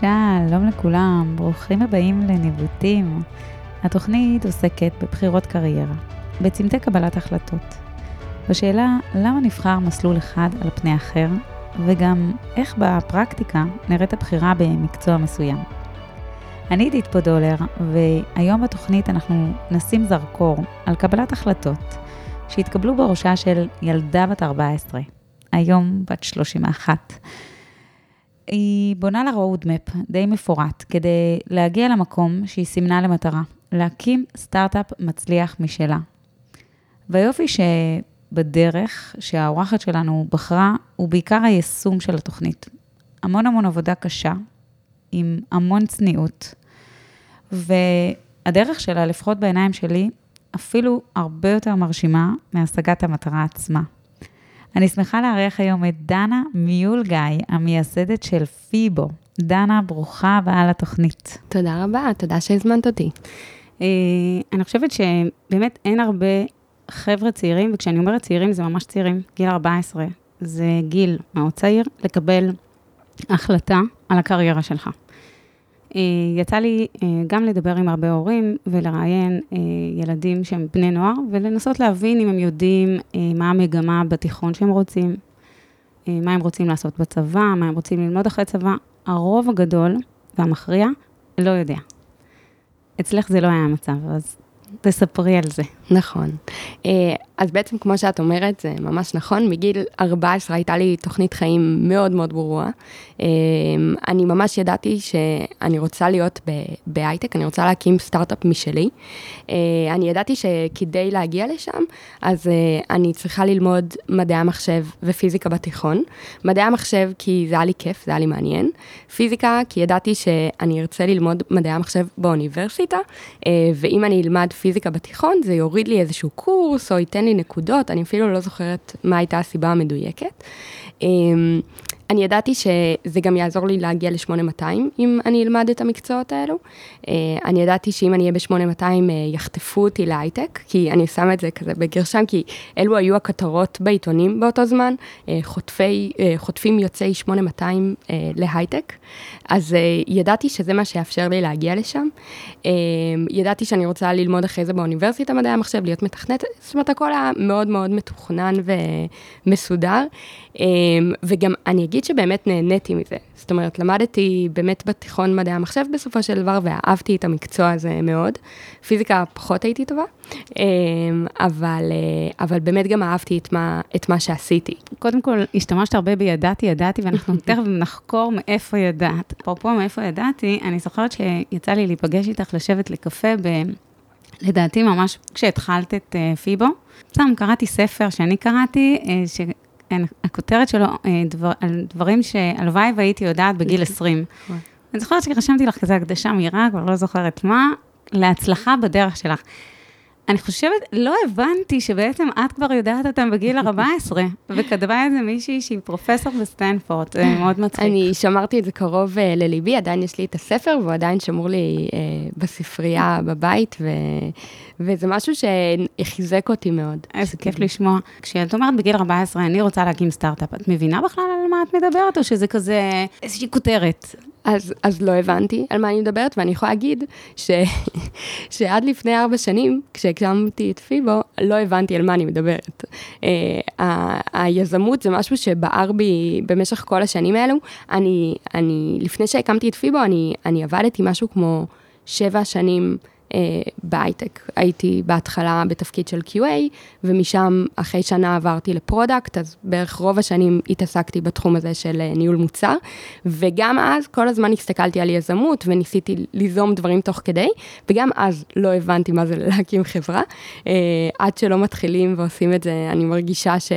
שלום לכולם, ברוכים הבאים לניווטים. התוכנית עוסקת בבחירות קריירה, בצמתי קבלת החלטות, בשאלה למה נבחר מסלול אחד על פני אחר, וגם איך בפרקטיקה נראית הבחירה במקצוע מסוים. אני עידית פודולר, והיום בתוכנית אנחנו נשים זרקור על קבלת החלטות שהתקבלו בראשה של ילדה בת 14, היום בת 31. היא בונה לה roadmap די מפורט כדי להגיע למקום שהיא סימנה למטרה, להקים סטארט-אפ מצליח משלה. והיופי שבדרך שהאורחת שלנו בחרה, הוא בעיקר היישום של התוכנית. המון המון עבודה קשה, עם המון צניעות, והדרך שלה, לפחות בעיניים שלי, אפילו הרבה יותר מרשימה מהשגת המטרה עצמה. אני שמחה לארח היום את דנה מיול גיא, המייסדת של פיבו. דנה, ברוכה הבאה לתוכנית. תודה רבה, תודה שהזמנת אותי. אה, אני חושבת שבאמת אין הרבה חבר'ה צעירים, וכשאני אומרת צעירים זה ממש צעירים, גיל 14, זה גיל מאוד צעיר, לקבל החלטה על הקריירה שלך. אה, יצא לי אה, גם לדבר עם הרבה הורים ולראיין אה, ילדים שהם בני נוער, ולנסות להבין אם הם יודעים מה המגמה בתיכון שהם רוצים, מה הם רוצים לעשות בצבא, מה הם רוצים ללמוד אחרי צבא. הרוב הגדול והמכריע לא יודע. אצלך זה לא היה המצב, אז תספרי על זה. נכון. אז בעצם, כמו שאת אומרת, זה ממש נכון. מגיל 14 הייתה לי תוכנית חיים מאוד מאוד ברורה. אמ, אני ממש ידעתי שאני רוצה להיות בהייטק, אני רוצה להקים סטארט-אפ משלי. אה, אני ידעתי שכדי להגיע לשם, אז אה, אני צריכה ללמוד מדעי המחשב ופיזיקה בתיכון. מדעי המחשב כי זה היה לי כיף, זה היה לי מעניין. פיזיקה כי ידעתי שאני ארצה ללמוד מדעי המחשב באוניברסיטה, אה, ואם אני אלמד פיזיקה בתיכון, זה יוריד לי איזשהו קורס או ייתן לי... נקודות, אני אפילו לא זוכרת מה הייתה הסיבה המדויקת. אני ידעתי שזה גם יעזור לי להגיע ל-8200 אם אני אלמד את המקצועות האלו. אה, אני ידעתי שאם אני אהיה ב-8200 אה, יחטפו אותי להייטק, כי אני שמה את זה כזה בגרשם, כי אלו היו הכותרות בעיתונים באותו זמן, אה, חוטפי, חוטפים יוצאי 8200 להייטק. אז ידעתי שזה מה שיאפשר לי להגיע לשם. ידעתי שאני רוצה ללמוד אחרי זה באוניברסיטה מדעי המחשב, להיות מתכנת, זאת אומרת, הכל היה מאוד מאוד מתוכנן ומסודר. וגם אני אגיד שבאמת נהניתי מזה. זאת אומרת, למדתי באמת בתיכון מדעי המחשב בסופו של דבר, ואהבתי את המקצוע הזה מאוד. פיזיקה פחות הייתי טובה, אמ, אבל, אה, אבל באמת גם אהבתי את מה, את מה שעשיתי. קודם כל, השתמשת הרבה בידעתי, ידעתי, ואנחנו תכף נחקור מאיפה ידעת. אפרופו מאיפה ידעתי, אני זוכרת שיצא לי להיפגש איתך, לשבת לקפה ב... לדעתי ממש כשהתחלת את uh, פיבו. סתם, קראתי ספר שאני קראתי, כן, הכותרת שלו, אה, דבר, על דברים שהלוואי והייתי יודעת בגיל 20. נכון. אני זוכרת שרשמתי לך כזה הקדשה מהירה, כבר לא זוכרת מה, להצלחה בדרך שלך. אני חושבת, לא הבנתי שבעצם את כבר יודעת אותם בגיל 14, וכתבה את זה מישהי שהיא פרופסור בסטנפורד, זה מאוד מצחיק. אני שמרתי את זה קרוב uh, לליבי, עדיין יש לי את הספר, והוא עדיין שמור לי uh, בספרייה בבית, ו... וזה משהו שחיזק אותי מאוד. איזה כיף לשמוע. כשאת אומרת בגיל 14, אני רוצה להקים סטארט-אפ, את מבינה בכלל על מה את מדברת, או שזה כזה איזושהי כותרת? אז, אז לא הבנתי על מה אני מדברת, ואני יכולה להגיד ש, שעד לפני ארבע שנים, כשהקמתי את פיבו, לא הבנתי על מה אני מדברת. Uh, ה, היזמות זה משהו שבער בי במשך כל השנים האלו. אני, אני, לפני שהקמתי את פיבו, אני, אני עבדתי משהו כמו שבע שנים בהייטק. הייתי בהתחלה בתפקיד של QA, ומשם אחרי שנה עברתי ל product, אז בערך רוב השנים התעסקתי בתחום הזה של אה, ניהול מוצר, וגם אז כל הזמן הסתכלתי על יזמות וניסיתי ליזום דברים תוך כדי, וגם אז לא הבנתי מה זה להקים חברה. אה, עד שלא מתחילים ועושים את זה, אני מרגישה ש...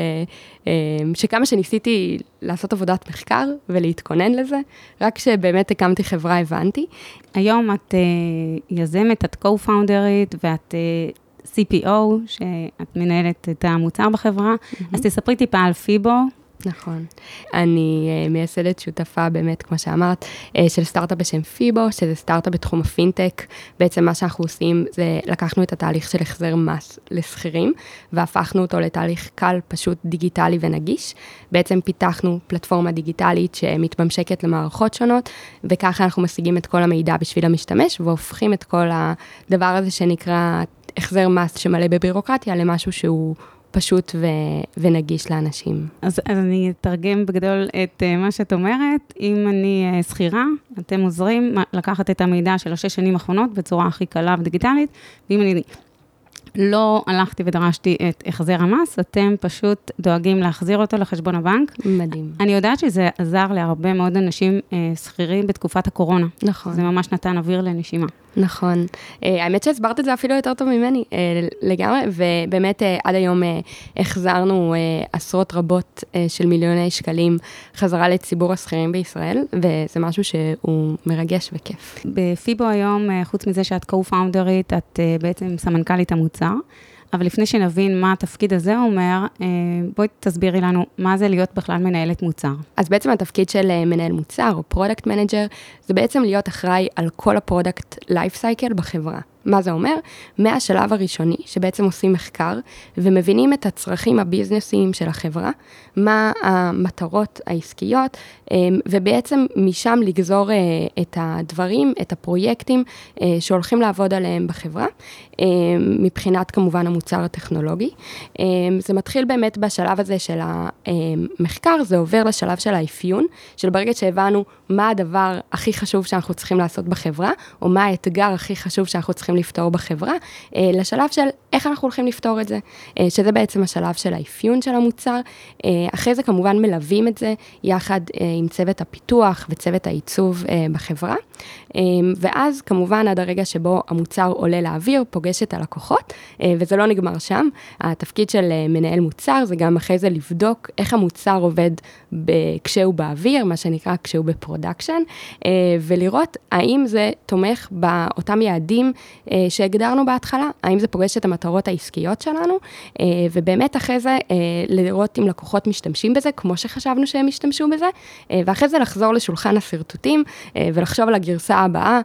אמ, שכמה שניסיתי לעשות עבודת מחקר ולהתכונן לזה, רק כשבאמת הקמתי חברה הבנתי. היום את uh, יזמת, את co-founderית ואת אה, CPO, שאת מנהלת את המוצר בחברה, mm-hmm. אז תספרי טיפה על פיבו, נכון. אני uh, מייסדת שותפה באמת, כמו שאמרת, uh, של סטארט-אפ בשם פיבו, שזה סטארט-אפ בתחום הפינטק. בעצם מה שאנחנו עושים זה לקחנו את התהליך של החזר מס לשכירים, והפכנו אותו לתהליך קל, פשוט דיגיטלי ונגיש. בעצם פיתחנו פלטפורמה דיגיטלית שמתממשקת למערכות שונות, וככה אנחנו משיגים את כל המידע בשביל המשתמש, והופכים את כל הדבר הזה שנקרא החזר מס שמלא בבירוקרטיה למשהו שהוא... פשוט ו- ונגיש לאנשים. אז, אז אני אתרגם בגדול את uh, מה שאת אומרת. אם אני uh, שכירה, אתם עוזרים לקחת את המידע של השש שנים האחרונות בצורה הכי קלה ודיגיטלית, ואם אני לא הלכתי ודרשתי את החזר המס, אתם פשוט דואגים להחזיר אותו לחשבון הבנק. מדהים. אני יודעת שזה עזר להרבה מאוד אנשים אה, שכירים בתקופת הקורונה. נכון. זה ממש נתן אוויר לנשימה. נכון. אה, האמת שהסברת את זה אפילו יותר טוב ממני אה, לגמרי, ובאמת אה, עד היום החזרנו עשרות רבות של מיליוני שקלים חזרה לציבור השכירים בישראל, וזה משהו שהוא מרגש וכיף. בפיבו היום, חוץ מזה שאת co-founderית, את בעצם סמנכ"לית המוצר. אבל לפני שנבין מה התפקיד הזה אומר, אה, בואי תסבירי לנו מה זה להיות בכלל מנהלת מוצר. אז בעצם התפקיד של אה, מנהל מוצר או product manager, זה בעצם להיות אחראי על כל ה product life cycle בחברה. מה זה אומר? מהשלב הראשוני, שבעצם עושים מחקר ומבינים את הצרכים הביזנסיים של החברה, מה המטרות העסקיות, אמ, ובעצם משם לגזור אה, את הדברים, את הפרויקטים אה, שהולכים לעבוד עליהם בחברה, אמ, מבחינת כמובן המוצר הטכנולוגי. אמ, זה מתחיל באמת בשלב הזה של המחקר, זה עובר לשלב של האפיון, של ברגע שהבנו מה הדבר הכי חשוב שאנחנו צריכים לעשות בחברה, או מה האתגר הכי חשוב שאנחנו צריכים לפתור בחברה, אה, לשלב של איך אנחנו הולכים לפתור את זה, אה, שזה בעצם השלב של האפיון של המוצר. אה, אחרי זה כמובן מלווים את זה יחד עם צוות הפיתוח וצוות העיצוב בחברה, ואז כמובן עד הרגע שבו המוצר עולה לאוויר, פוגש את הלקוחות, וזה לא נגמר שם. התפקיד של מנהל מוצר זה גם אחרי זה לבדוק איך המוצר עובד כשהוא באוויר, מה שנקרא כשהוא ב production, ולראות האם זה תומך באותם יעדים שהגדרנו בהתחלה, האם זה פוגש את המטרות העסקיות שלנו, אה, ובאמת אחרי זה אה, לראות אם לקוחות משתמשים בזה, כמו שחשבנו שהם ישתמשו בזה, אה, ואחרי זה לחזור לשולחן השרטוטים ולחשוב על הגרסה הבאה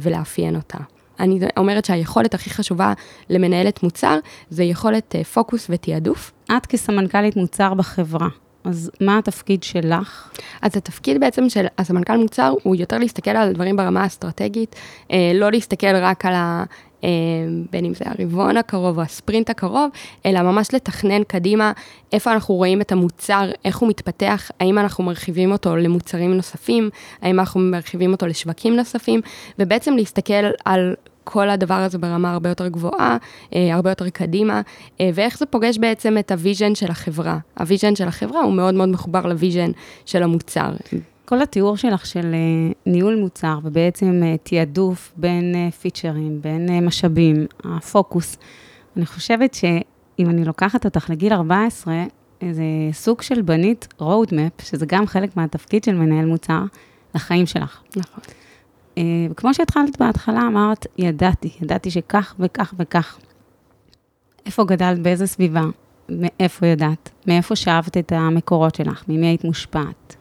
ולאפיין אותה. אני אומרת שהיכולת הכי חשובה למנהלת מוצר זה יכולת פוקוס ותעדוף. את כסמנכ"לית מוצר בחברה, אז מה התפקיד שלך? אז התפקיד בעצם של הסמנכ"ל מוצר הוא יותר להסתכל על הדברים ברמה האסטרטגית, אה, לא להסתכל רק על ה... אה, בין אם זה הרבעון הקרוב או הספרינט הקרוב, אלא ממש לתכנן קדימה איפה אנחנו רואים את המוצר, איך הוא מתפתח, האם אנחנו מרחיבים אותו למוצרים נוספים, האם אנחנו מרחיבים אותו לשווקים נוספים, ובעצם להסתכל על כל הדבר הזה ברמה הרבה יותר גבוהה, אה, הרבה יותר קדימה, אה, ואיך זה פוגש בעצם את ה vision של החברה. ה vision של החברה הוא מאוד מאוד מחובר ל vision של המוצר. כל התיאור שלך של אה, ניהול מוצר ובעצם תעדוף בין פיצ'רים, בין משאבים, הפוקוס, אני חושבת שאם אני לוקחת אותך לגיל 14, זה סוג של בנית roadmap, שזה גם חלק מהתפקיד של מנהל מוצר, לחיים שלך. נכון. אה, וכמו שהתחלת בהתחלה, אמרת, ידעתי, ידעתי שכך וכך וכך. איפה גדלת, באיזה סביבה, מאיפה ידעת, מאיפה שאבת את המקורות שלך, ממי היית מושפעת?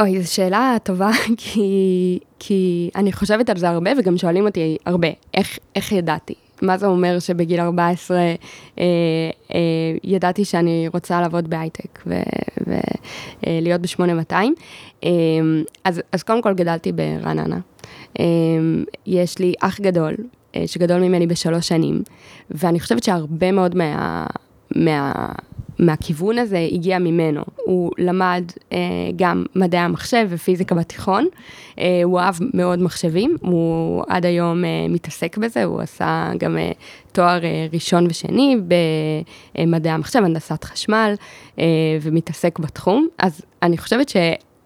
אוי, זו שאלה טובה, כי, כי אני חושבת על זה הרבה, וגם שואלים אותי הרבה, איך, איך ידעתי? מה זה אומר שבגיל 14 אה, אה, ידעתי שאני רוצה לעבוד בהייטק ולהיות אה, ב-8200. אה, אז, אז קודם כל גדלתי ברעננה. אה, יש לי אח גדול, אה, שגדול ממני בשלוש שנים, ואני חושבת שהרבה מאוד מה... מה מהכיוון הזה הגיע ממנו. הוא למד אה, גם מדעי המחשב ופיזיקה בתיכון, אה, הוא אהב מאוד מחשבים, הוא עד היום אה, מתעסק בזה, הוא עשה גם אה, תואר אה, ראשון ושני במדעי המחשב, הנדסת חשמל, אה, ומתעסק בתחום. אז אני חושבת ש...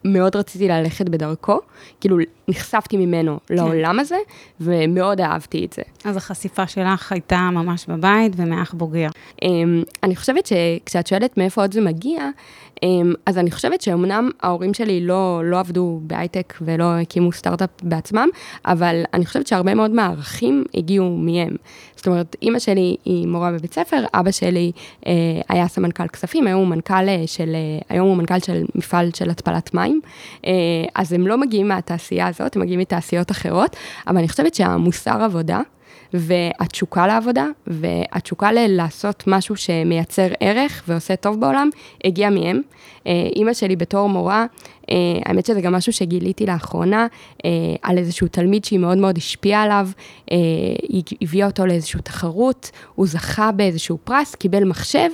מאוד רציתי ללכת בדרכו, כאילו נחשפתי ממנו כן. לעולם הזה, ומאוד אהבתי את זה. אז החשיפה שלך הייתה ממש בבית ומאח בוגר. אמ, אני חושבת שכשאת שואלת מאיפה עוד זה מגיע, אמ, אז אני חושבת שאומנם ההורים שלי לא, לא עבדו בהייטק ולא הקימו סטארט-אפ בעצמם, אבל אני חושבת שהרבה מאוד מהערכים הגיעו מהם. זאת אומרת, אימא שלי היא מורה בבית ספר, אבא שלי אה, היה סמנכ"ל כספים, היום הוא מנכ"ל אה, של, אה, היום הוא מנכ"ל של מפעל של התפלת מים, אה, אז הם לא מגיעים מהתעשייה הזאת, הם מגיעים מתעשיות אחרות, אבל אני חושבת שהמוסר עבודה, והתשוקה לעבודה, והתשוקה לעשות משהו שמייצר ערך ועושה טוב בעולם, הגיע מהם. אה, אימא שלי בתור מורה, האמת שזה גם משהו שגיליתי לאחרונה, אה, על איזשהו תלמיד שהיא מאוד מאוד השפיעה עליו, היא הביאה אותו לאיזושהי תחרות, הוא זכה באיזשהו פרס, קיבל מחשב,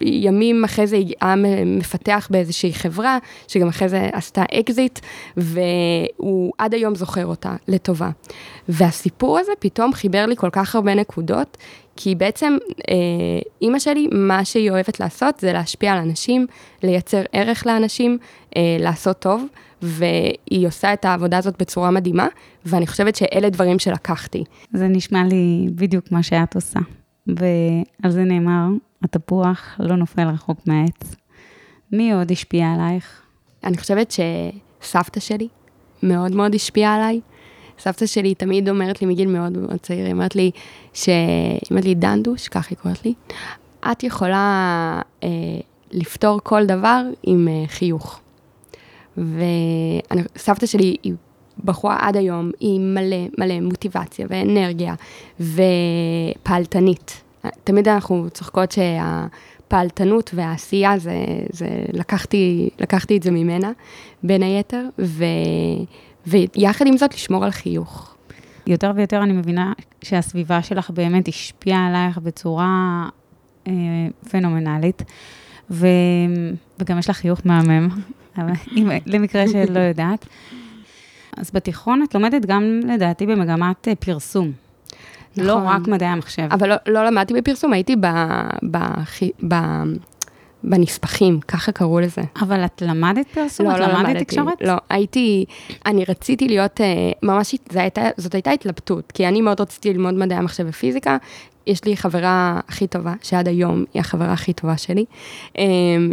וימים אחרי זה היה מפתח באיזושהי חברה, שגם אחרי זה עשתה אקזיט, והוא עד היום זוכר אותה לטובה. והסיפור הזה פתאום חיבר לי כל כך הרבה נקודות, כי בעצם אה, אימא שלי, מה שהיא אוהבת לעשות זה להשפיע על אנשים, לייצר ערך לאנשים, אה, לעשות טוב, והיא עושה את העבודה הזאת בצורה מדהימה, ואני חושבת שאלה דברים שלקחתי. זה נשמע לי בדיוק מה שאת עושה. ועל זה נאמר, התפוח לא נופל רחוק מהעץ. מי עוד השפיע עלייך? אני חושבת שסבתא שלי מאוד מאוד השפיעה עליי. סבתא שלי תמיד אומרת לי מגיל מאוד מאוד צעיר, היא אומרת לי, ש... אומרת לי, דנדוש, כך היא קוראת לי, את יכולה אה, לפתור כל דבר עם אה, חיוך. וסבתא שלי היא בחורה עד היום, היא מלא מלא מוטיבציה ואנרגיה ופעלתנית. תמיד אנחנו צוחקות שהפעלתנות והעשייה זה, זה לקחתי, לקחתי את זה ממנה, בין היתר, ו... ויחד עם זאת לשמור על חיוך. יותר ויותר אני מבינה שהסביבה שלך באמת השפיעה עלייך בצורה אה, פנומנלית, ו, וגם יש לך חיוך מהמם, אם, למקרה שאת לא יודעת. אז בתיכון את לומדת גם, לדעתי, במגמת אה, פרסום. לא נכון. לא רק מדעי המחשב. אבל לא, לא למדתי בפרסום, הייתי ב, ב, ב, בנספחים, ככה קראו לזה. אבל את למדת פרסום? לא, את לא למדת למדתי. תקשורת? לא, הייתי, אני רציתי להיות, אה, ממש, זאת הייתה, זאת הייתה התלבטות, כי אני מאוד רציתי ללמוד מדעי המחשב ופיזיקה. יש לי חברה הכי טובה, שעד היום היא החברה הכי טובה שלי, אה,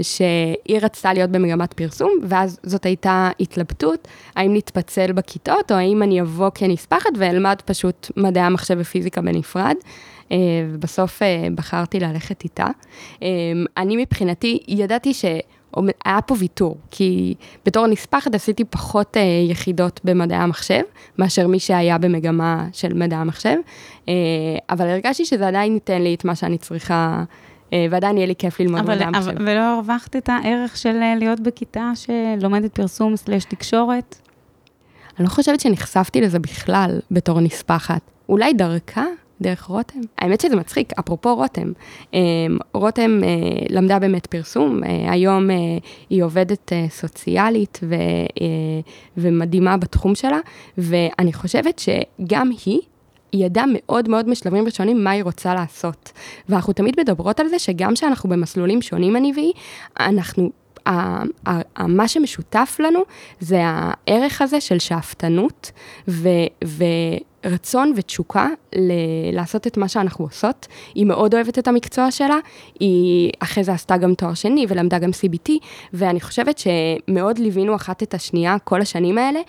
שהיא רצתה להיות במגמת פרסום, ואז זאת הייתה התלבטות, האם נתפצל בכיתות, או האם אני אבוא כנספחת ואלמד פשוט מדעי המחשב ופיזיקה בנפרד. אה, ובסוף אה, בחרתי ללכת איתה. אה, אני מבחינתי, ידעתי ש... היה פה ויתור, כי בתור נספחת עשיתי פחות יחידות במדעי המחשב, מאשר מי שהיה במגמה של מדעי המחשב, אבל הרגשתי שזה עדיין ייתן לי את מה שאני צריכה, ועדיין יהיה לי כיף ללמוד מדעי המחשב. ולא הרווחת את הערך של להיות בכיתה שלומדת פרסום סלש תקשורת? אני לא חושבת שנחשפתי לזה בכלל בתור נספחת. אולי דרכה דרך רותם. האמת שזה מצחיק, אפרופו רותם. אמ, רותם אה, למדה באמת פרסום, אה, היום אה, היא עובדת סוציאלית ו, ומדהימה בתחום שלה, ואני חושבת שגם היא, היא ידעה מאוד מאוד משלבים ראשונים מה היא רוצה לעשות. ואנחנו תמיד מדברות על זה שגם כשאנחנו במסלולים שונים, אני והיא, אנחנו מה שמשותף לנו זה הערך הזה של שאפתנות ו, רצון ותשוקה ל- לעשות את מה שאנחנו עושות. היא מאוד אוהבת את המקצוע שלה, היא אחרי זה עשתה גם תואר שני ולמדה גם CBT, ואני חושבת שמאוד ליווינו אחת את השנייה כל השנים האלה,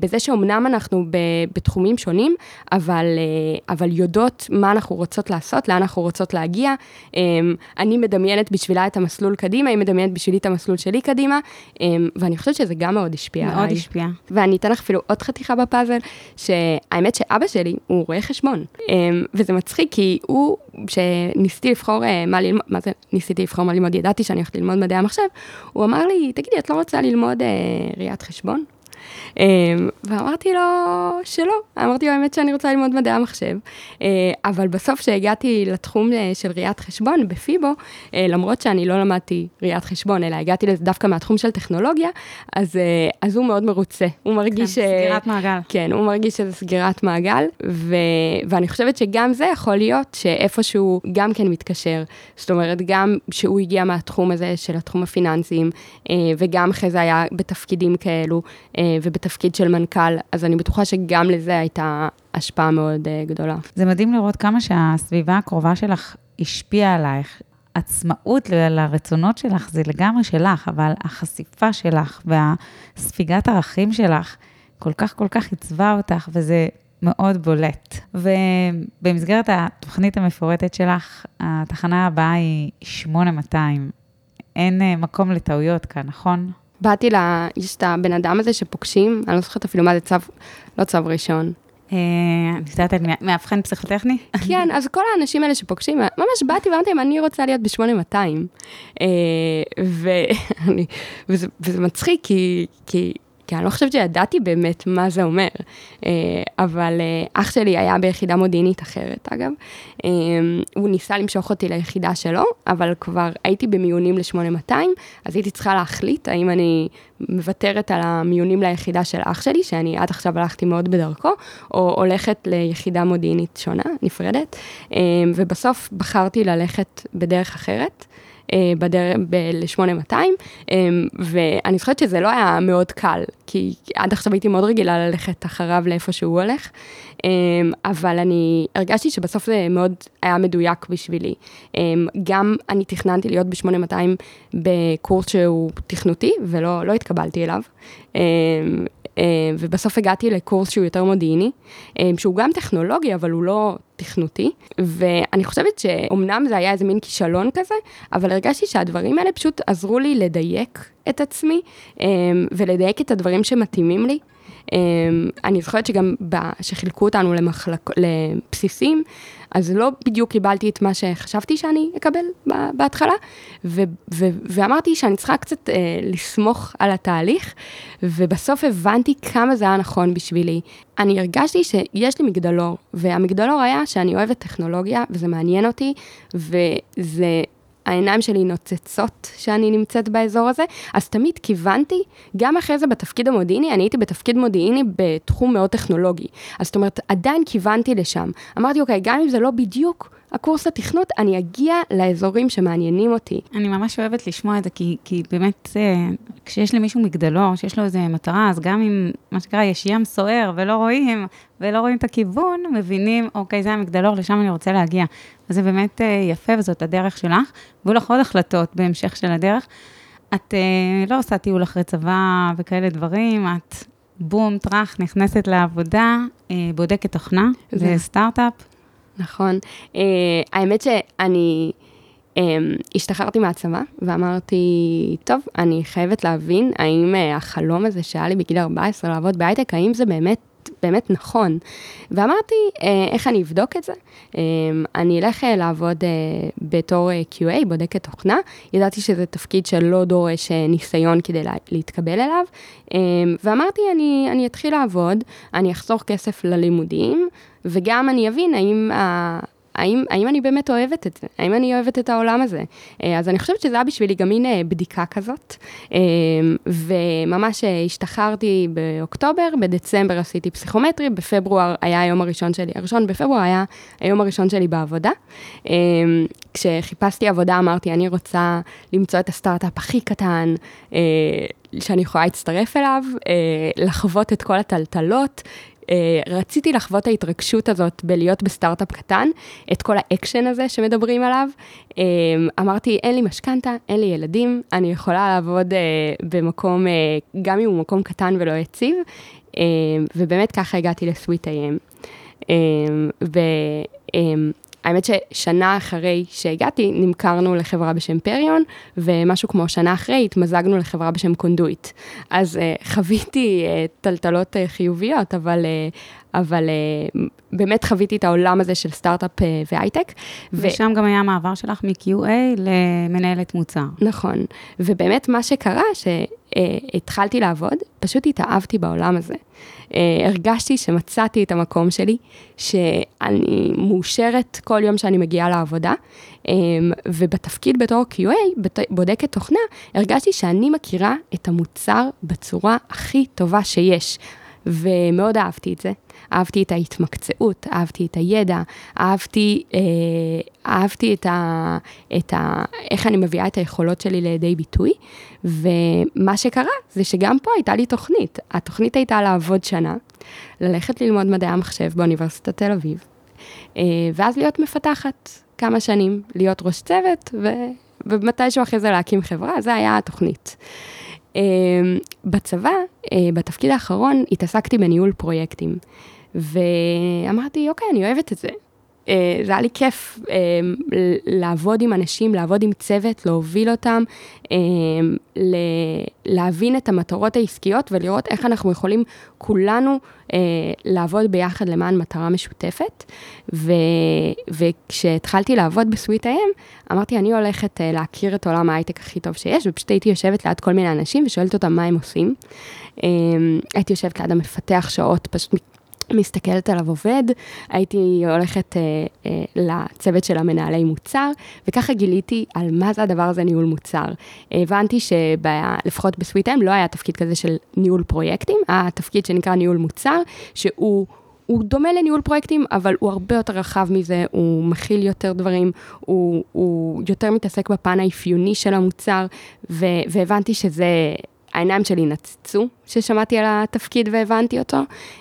בזה שאומנם אנחנו ב- בתחומים שונים, אבל, אה, אבל יודעות מה אנחנו רוצות לעשות, לאן אנחנו רוצות להגיע. אמ, אני מדמיינת בשבילה את המסלול קדימה, היא מדמיינת בשבילי את המסלול שלי קדימה, אמ, ואני חושבת שזה גם מאוד השפיע מאוד עליי. מאוד השפיע. ואני אתן לך אפילו עוד חתיכה בפאזל, שהאמת האמת שאבא שלי הוא רואה חשבון, אמ, וזה מצחיק כי הוא, כשניסיתי לבחור אה, מה ללמוד, מה זה ניסיתי לבחור מה ללמוד, ידעתי שאני הולכת ללמוד מדעי המחשב, הוא אמר לי, תגידי, את לא רוצה ללמוד אה, ראיית חשבון? ואמרתי לו שלא, אמרתי לו האמת שאני רוצה ללמוד מדעי המחשב, אבל בסוף כשהגעתי לתחום של ראיית חשבון בפיבו, למרות שאני לא למדתי ראיית חשבון, אלא הגעתי לזה דווקא מהתחום של טכנולוגיה, אז, אז הוא מאוד מרוצה, הוא מרגיש... כן, סגירת מעגל. כן, הוא מרגיש שזה סגירת מעגל, ו, ואני חושבת שגם זה יכול להיות שאיפשהו גם כן מתקשר, זאת אומרת, גם שהוא הגיע מהתחום הזה של התחום הפיננסיים, וגם אחרי זה היה בתפקידים כאלו, ובתפקיד של מנכ"ל, אז אני בטוחה שגם לזה הייתה השפעה מאוד uh, גדולה. זה מדהים לראות כמה שהסביבה הקרובה שלך השפיעה עלייך. עצמאות לרצונות שלך זה לגמרי שלך, אבל החשיפה שלך והספיגת ערכים שלך כל כך כל כך עיצבה אותך, וזה מאוד בולט. ובמסגרת התוכנית המפורטת שלך, התחנה הבאה היא 8200. אין אה, מקום לטעויות כאן, נכון? באתי ל... יש את הבן אדם הזה שפוגשים, אני לא זוכרת אפילו מה זה צו, לא צו ראשון. אה, אני יודעת, אני מאבחן פסיכוטכני? כן, אז כל האנשים האלה שפוגשים, ממש באתי ואמרתי להם, אני רוצה להיות ב-8200. אה, וזה מצחיק, כי כי אני לא חושבת שידעתי באמת מה זה אומר. אה, אבל אה, אח שלי היה ביחידה מודיעינית אחרת, אגב. אה, הוא ניסה למשוך אותי ליחידה שלו, אבל כבר הייתי במיונים ל-8200, אז הייתי צריכה להחליט האם אני מוותרת על המיונים ליחידה של אח שלי, שאני עד עכשיו הלכתי מאוד בדרכו, או הולכת ליחידה מודיעינית שונה, נפרדת, ובסוף בחרתי ללכת בדרך אחרת. אה, בדרך, ל-8200, אה, ואני זוכרת שזה לא היה מאוד קל, כי עד עכשיו הייתי מאוד רגילה ללכת אחריו לאיפה שהוא הולך, אה, אבל אני הרגשתי שבסוף זה מאוד היה מדויק בשבילי. גם אני תכננתי להיות ב-8200 בקורס שהוא תכנותי, ולא לא התקבלתי אליו. אה, ובסוף הגעתי לקורס שהוא יותר מודיעיני, אה, שהוא גם טכנולוגי, אבל הוא לא תכנותי. ואני חושבת שאומנם זה היה איזה מין כישלון כזה, אבל הרגשתי שהדברים האלה פשוט עזרו לי לדייק את עצמי, ולדייק את הדברים שמתאימים לי. אני זוכרת שגם כשחילקו אותנו למחלק, לבסיסים, אז לא בדיוק קיבלתי את מה שחשבתי שאני אקבל בהתחלה, ו- ו- ואמרתי שאני צריכה קצת אה, לסמוך על התהליך, ובסוף הבנתי כמה זה היה נכון בשבילי. אני הרגשתי שיש לי מגדלור, והמגדלור היה שאני אוהבת טכנולוגיה, וזה מעניין אותי, וזה... העיניים שלי נוצצות שאני נמצאת באזור הזה, אז תמיד כיוונתי, גם אחרי זה בתפקיד המודיעיני, אני הייתי בתפקיד מודיעיני בתחום מאוד טכנולוגי. אז זאת אומרת, עדיין כיוונתי לשם. אמרתי, אוקיי, גם אם זה לא בדיוק הקורס התכנות, אני אגיע לאזורים שמעניינים אותי. אני ממש אוהבת לשמוע את זה, כי, כי באמת, אה, כשיש למישהו מגדלור, שיש לו איזה מטרה, אז גם אם, מה שנקרא, יש ים סוער ולא רואים, ולא רואים את הכיוון, מבינים, אוקיי, זה המגדלור, לשם אני רוצה להגיע. וזה באמת אה, יפה, וזאת הדרך שלך, והיו לך עוד החלטות בהמשך של הדרך. את אה, לא עושה טיול אחרי צבא וכאלה דברים, את בום, טראח, נכנסת לעבודה, בודקת תוכנה, זה סטארט-אפ. נכון. Uh, האמת שאני um, השתחררתי מהצבא ואמרתי, טוב, אני חייבת להבין האם uh, החלום הזה שהיה לי בגיל 14 לעבוד בהייטק, האם זה באמת באמת נכון. ואמרתי, אה, איך אני אבדוק את זה? אה, אני אלך לעבוד בתור QA, בודקת תוכנה. ידעתי שזה תפקיד שלא דורש ניסיון כדי לה, להתקבל אליו. אה, ואמרתי, אני, אני אתחיל לעבוד, אני אחסוך כסף ללימודים, וגם אני אבין האם האם, האם אני באמת אוהבת את זה? האם אני אוהבת את העולם הזה? אה, אז אני חושבת שזה היה בשבילי גם מין אה, בדיקה כזאת, אה, וממש השתחררתי באוקטובר, בדצמבר עשיתי פסיכומטרי, בפברואר היה היום הראשון שלי, הראשון בפברואר היה היום הראשון שלי בעבודה. כשחיפשתי עבודה אמרתי, אני רוצה למצוא את הסטארט-אפ הכי קטן, שאני יכולה להצטרף אליו, לחוות את כל הטלטלות, רציתי לחוות ההתרגשות הזאת בלהיות בסטארט-אפ קטן, את כל האקשן הזה שמדברים עליו. אה, אמרתי, אין לי משכנתה, אין לי ילדים, אני יכולה לעבוד אה, במקום, גם אם הוא מקום קטן ולא יציב, ובאמת ככה הגעתי לסוויט איי-אם. האמת ששנה אחרי שהגעתי, נמכרנו לחברה בשם פריון, ומשהו כמו שנה אחרי התמזגנו לחברה בשם קונדויט. אז uh, חוויתי uh, טלטלות uh, חיוביות, אבל, uh, אבל uh, באמת חוויתי את העולם הזה של סטארט-אפ uh, והייטק. ושם ו... גם היה המעבר שלך מ-QA למנהלת מוצר. נכון, ובאמת מה שקרה, ש... Uh, התחלתי לעבוד, פשוט התאהבתי בעולם הזה. אה, הרגשתי שמצאתי את המקום שלי, שאני מאושרת כל יום שאני מגיעה לעבודה, אה, ובתפקיד בתור QA, בודקת תוכנה, הרגשתי שאני מכירה את המוצר בצורה הכי טובה שיש. ומאוד אהבתי את זה. אהבתי את ההתמקצעות, אהבתי את הידע, אהבתי, אה, אהבתי את ה, את ה... איך אני מביאה את היכולות שלי לידי ביטוי, ומה שקרה זה שגם פה הייתה לי תוכנית. התוכנית הייתה לעבוד שנה, ללכת ללמוד מדעי המחשב באוניברסיטת תל אביב, אה, ואז להיות מפתחת כמה שנים, להיות ראש צוות, ו... ומתישהו אחרי זה להקים חברה, זה היה התוכנית. Uh, בצבא, uh, בתפקיד האחרון, התעסקתי בניהול פרויקטים. ואמרתי, אוקיי, אני אוהבת את זה. אה, זה היה לי כיף אה, לעבוד עם אנשים, לעבוד עם צוות, להוביל אותם, אה, להבין את המטרות העסקיות ולראות איך אנחנו יכולים כולנו לעבוד ביחד למען מטרה משותפת. וכשהתחלתי לעבוד בסוויט האם, אמרתי, אני הולכת להכיר את עולם ההייטק הכי טוב שיש, ופשוט הייתי יושבת ליד כל מיני אנשים ושואלת אותם מה הם עושים. הייתי יושבת ליד המפתח שעות, פשוט מסתכלת עליו עובד, הייתי הולכת אה, אה, לצוות של המנהלי מוצר, וככה גיליתי על מה זה הדבר הזה ניהול מוצר. הבנתי שלפחות בסוויט-אם לא היה תפקיד כזה של ניהול פרויקטים, היה תפקיד שנקרא ניהול מוצר, שהוא... הוא דומה לניהול פרויקטים, אבל הוא הרבה יותר רחב מזה, הוא מכיל יותר דברים, הוא, הוא יותר מתעסק בפן האפיוני של המוצר, ו, והבנתי שזה העיניים שלי נצצו כששמעתי על התפקיד והבנתי אותו,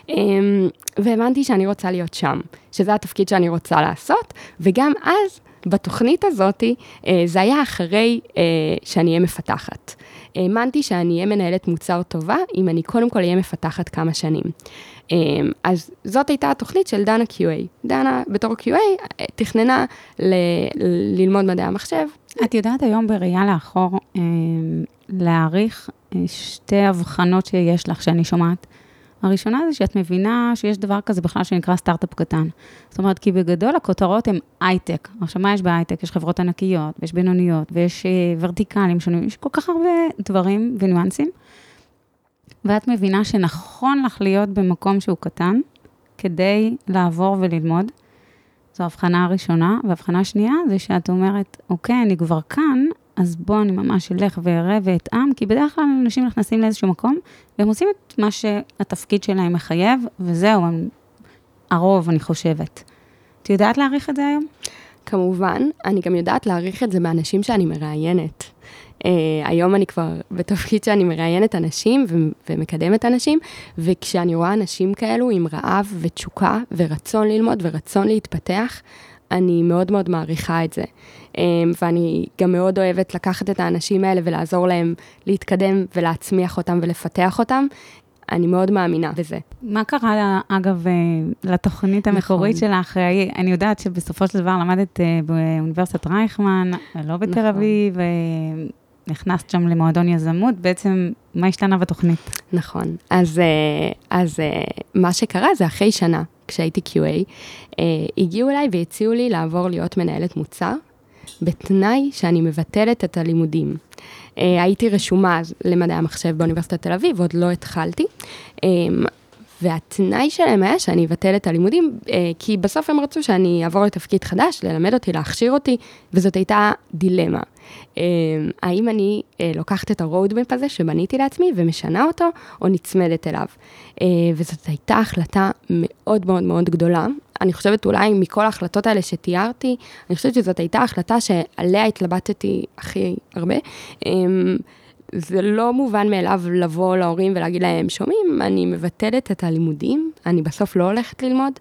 אמ, והבנתי שאני רוצה להיות שם, שזה התפקיד שאני רוצה לעשות, וגם אז, בתוכנית הזאת, אה, זה היה אחרי אה, שאני אהיה מפתחת. האמנתי שאני אהיה מנהלת מוצר טובה, אם אני קודם כל אהיה מפתחת כמה שנים. אמ, אז זאת הייתה התוכנית של דנה QA. דנה בתור QA אה, תכננה ל- ללמוד מדעי המחשב. את יודעת היום בראייה לאחור להעריך שתי הבחנות שיש לך, שאני שומעת. הראשונה זה שאת מבינה שיש דבר כזה בכלל שנקרא סטארט-אפ קטן. זאת אומרת, כי בגדול הכותרות הן הייטק. עכשיו, מה יש בהייטק? יש חברות ענקיות, ויש בינוניות, ויש אה, ורטיקלים שונים, יש כל כך הרבה דברים וניואנסים. ואת מבינה שנכון לך להיות במקום שהוא קטן, כדי לעבור וללמוד. זו ההבחנה הראשונה. וההבחנה השנייה זה שאת אומרת, אוקיי, אני כבר כאן, אז בוא אני ממש אלך ואראה ואטעם, כי בדרך כלל אנשים נכנסים לאיזשהו מקום, והם עושים את מה שהתפקיד שלהם מחייב, וזהו, הם הרוב, אני חושבת. את יודעת להעריך את זה היום? כמובן, אני גם יודעת להעריך את זה באנשים שאני מראיינת. Uh, היום אני כבר בתפקיד שאני מראיינת אנשים ו- ומקדמת אנשים, וכשאני רואה אנשים כאלו עם רעב ותשוקה ורצון ללמוד ורצון להתפתח, אני מאוד מאוד מעריכה את זה. אמ, ואני גם מאוד אוהבת לקחת את האנשים האלה ולעזור להם להתקדם ולהצמיח אותם ולפתח אותם. אני מאוד מאמינה בזה. מה קרה, אגב, אה, לתוכנית נכון. המקורית נכון. שלך? אני יודעת שבסופו של דבר למדת אה, באוניברסיטת רייכמן, לא בתל נכון. אביב, נכנסת שם למועדון יזמות, בעצם מה השתנה בתוכנית? נכון, אז, אז מה שקרה זה אחרי שנה, כשהייתי QA, הגיעו אליי והציעו לי לעבור להיות מנהלת מוצר, בתנאי שאני מבטלת את הלימודים. אה, הייתי רשומה למדעי המחשב באוניברסיטת תל אביב, עוד לא התחלתי. אה, והתנאי שלהם היה שאני אבטל את הלימודים, אה, כי בסוף הם רצו שאני אעבור לתפקיד חדש, ללמד אותי, להכשיר אותי, וזאת הייתה דילמה. האם אני לוקחת את הרודמפ הזה שבניתי לעצמי ומשנה אותו, או נצמדת אליו. וזאת הייתה החלטה מאוד מאוד מאוד גדולה. אני חושבת אולי מכל ההחלטות האלה שתיארתי, אני חושבת שזאת הייתה החלטה שעליה התלבטתי הכי הרבה. אמ, זה לא מובן מאליו לבוא להורים ולהגיד להם, שומעים, אני מבטלת את הלימודים, אני בסוף לא הולכת ללמוד.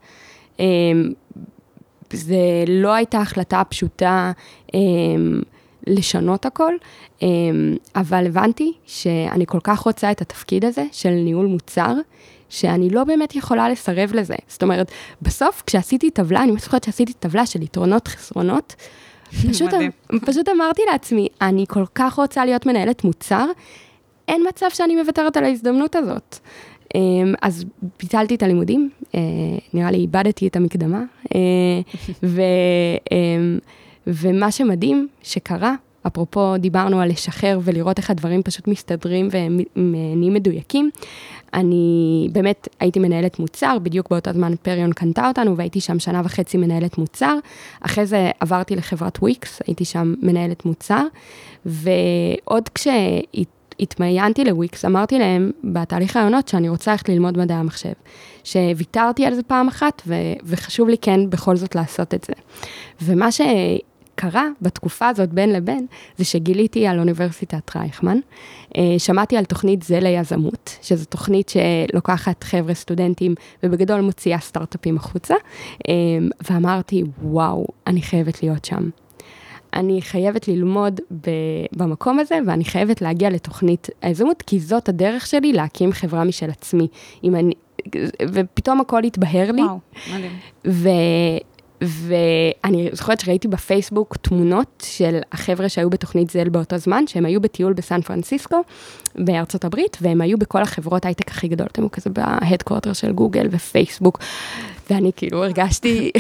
אמ, זה לא הייתה החלטה פשוטה אמ, לשנות הכל, אבל הבנתי שאני כל כך רוצה את התפקיד הזה של ניהול מוצר, שאני לא באמת יכולה לסרב לזה. זאת אומרת, בסוף כשעשיתי טבלה, אני זוכרת שעשיתי טבלה של יתרונות, חסרונות, פשוט, פשוט אמרתי לעצמי, אני כל כך רוצה להיות מנהלת מוצר, אין מצב שאני מוותרת על ההזדמנות הזאת. אמ, אז ביטלתי את הלימודים, אה, נראה לי איבדתי את המקדמה, אה, ו, אמ, ומה שמדהים שקרה אפרופו דיברנו על לשחרר ולראות איך הדברים פשוט מסתדרים ונהיים מדויקים, אני באמת הייתי מנהלת מוצר, בדיוק באותו זמן פריון קנתה אותנו והייתי שם שנה וחצי מנהלת מוצר. אחרי זה עברתי לחברת וויקס, הייתי שם מנהלת מוצר, ועוד כשהתמיינתי לוויקס, אמרתי להם בתהליך רעיונות שאני רוצה ללכת ללמוד מדעי המחשב. שוויתרתי על זה פעם אחת, ו- וחשוב לי כן בכל זאת לעשות את זה. ומה ש... קרה בתקופה הזאת בין לבין, זה שגיליתי על אוניברסיטת רייכמן. אה, שמעתי על תוכנית זה ליזמות, שזו תוכנית שלוקחת חבר'ה סטודנטים ובגדול מוציאה סטארט-אפים החוצה, אה, ואמרתי, וואו, אני חייבת להיות שם. אני חייבת ללמוד במקום הזה, ואני חייבת להגיע לתוכנית היזמות, כי זאת הדרך שלי להקים חברה משל עצמי. אני, ופתאום הכל התבהר לי. וואו, מדהים. ואני זוכרת שראיתי בפייסבוק תמונות של החבר'ה שהיו בתוכנית Zell באותו זמן, שהם היו בטיול בסן פרנסיסקו, בארצות הברית, והם היו בכל החברות הייטק הכי גדולות, הם היו כזה ב headquarter של גוגל ופייסבוק, ואני כאילו הרגשתי,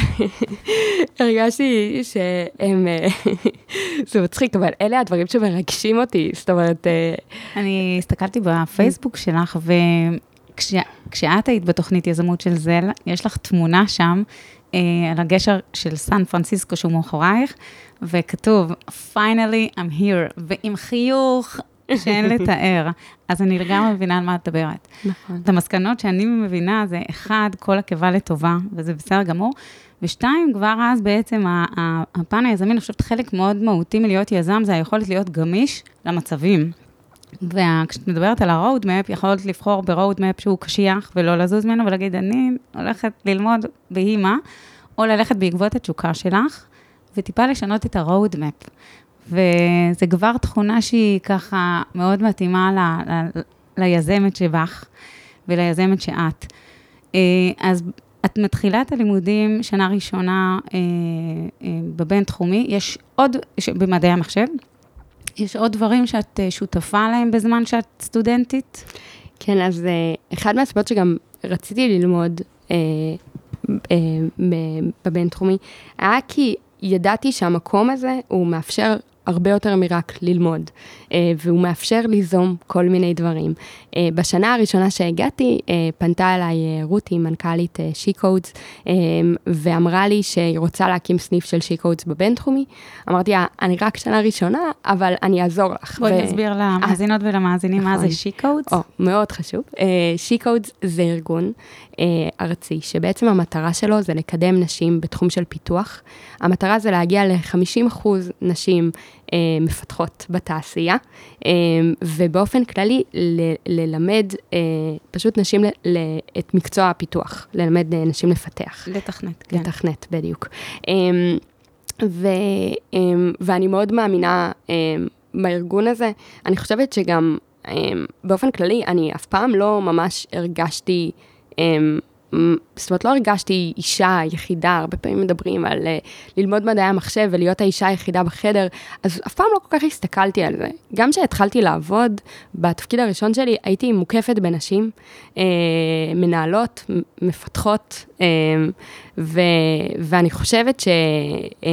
הרגשתי שהם, זה מצחיק, אבל אלה הדברים שמרגשים אותי, זאת אומרת... אה, אני הסתכלתי בפייסבוק שלך, וכשאת היית בתוכנית יזמות של זל, יש לך תמונה שם. אה, על הגשר של סן פרנסיסקו שהוא מאחורייך, וכתוב, finally I'm here, ועם חיוך שאין לתאר. אז אני לגמרי מבינה על מה את מדברת. נכון. את המסקנות שאני מבינה זה, אחד, כל עקבה לטובה, וזה בסדר גמור, ושתיים, כבר אז בעצם הפן היזמי, אני חושבת חלק מאוד מהותי מלהיות יזם, זה היכולת להיות גמיש למצבים. וכשאת מדברת על ה-road map, יכולת לבחור ב-road map שהוא קשיח ולא לזוז ממנו ולהגיד, אני הולכת ללמוד מה, או ללכת בעקבות התשוקה שלך, וטיפה לשנות את ה-road map. וזה כבר תכונה שהיא ככה מאוד מתאימה ל, ל, ליזמת שבך וליזמת שאת. אה, אז את מתחילה את הלימודים שנה ראשונה אה, אה, בבינתחומי, יש עוד, במדעי המחשב, יש עוד דברים שאת אה, שותפה להם בזמן שאת סטודנטית? כן, אז אה, אחד מהסיבות שגם רציתי ללמוד אה, אה, בבינתחומי, היה כי ידעתי שהמקום הזה הוא מאפשר הרבה יותר מרק ללמוד, אה, והוא מאפשר ליזום כל מיני דברים. אה, בשנה הראשונה שהגעתי, אה, פנתה אליי רותי, מנכ"לית שי-קודס, ואמרה לי שהיא רוצה להקים סניף של שי-קודס בבינתחומי. אמרתי לה, אני רק שנה ראשונה, אבל אני אעזור לך. בואי ו... נסביר למאזינות ולמאזינים מה זה שי-קודס. נכון. מאוד חשוב. שי-קודס זה ארגון ארצי, שבעצם המטרה שלו זה לקדם נשים בתחום של פיתוח. המטרה זה להגיע ל-50% נשים מפתחות בתעשייה, אה, ובאופן כללי ל- ללמד אה, פשוט נשים ל- ל- את מקצוע הפיתוח, ללמד אה, נשים לפתח. לתכנת, כן. לתכנת, בדיוק. אה, ו, אה, ואני מאוד מאמינה אה, בארגון הזה. אני חושבת שגם אה, באופן כללי, אני אף פעם לא ממש הרגשתי... זאת אומרת, לא הרגשתי אישה יחידה, הרבה פעמים מדברים על uh, ללמוד מדעי המחשב ולהיות האישה היחידה בחדר, אז אף פעם לא כל כך הסתכלתי על זה. גם כשהתחלתי לעבוד, בתפקיד הראשון שלי הייתי מוקפת בנשים, uh, מנהלות, מפתחות, uh, ו, ואני חושבת ש... Uh,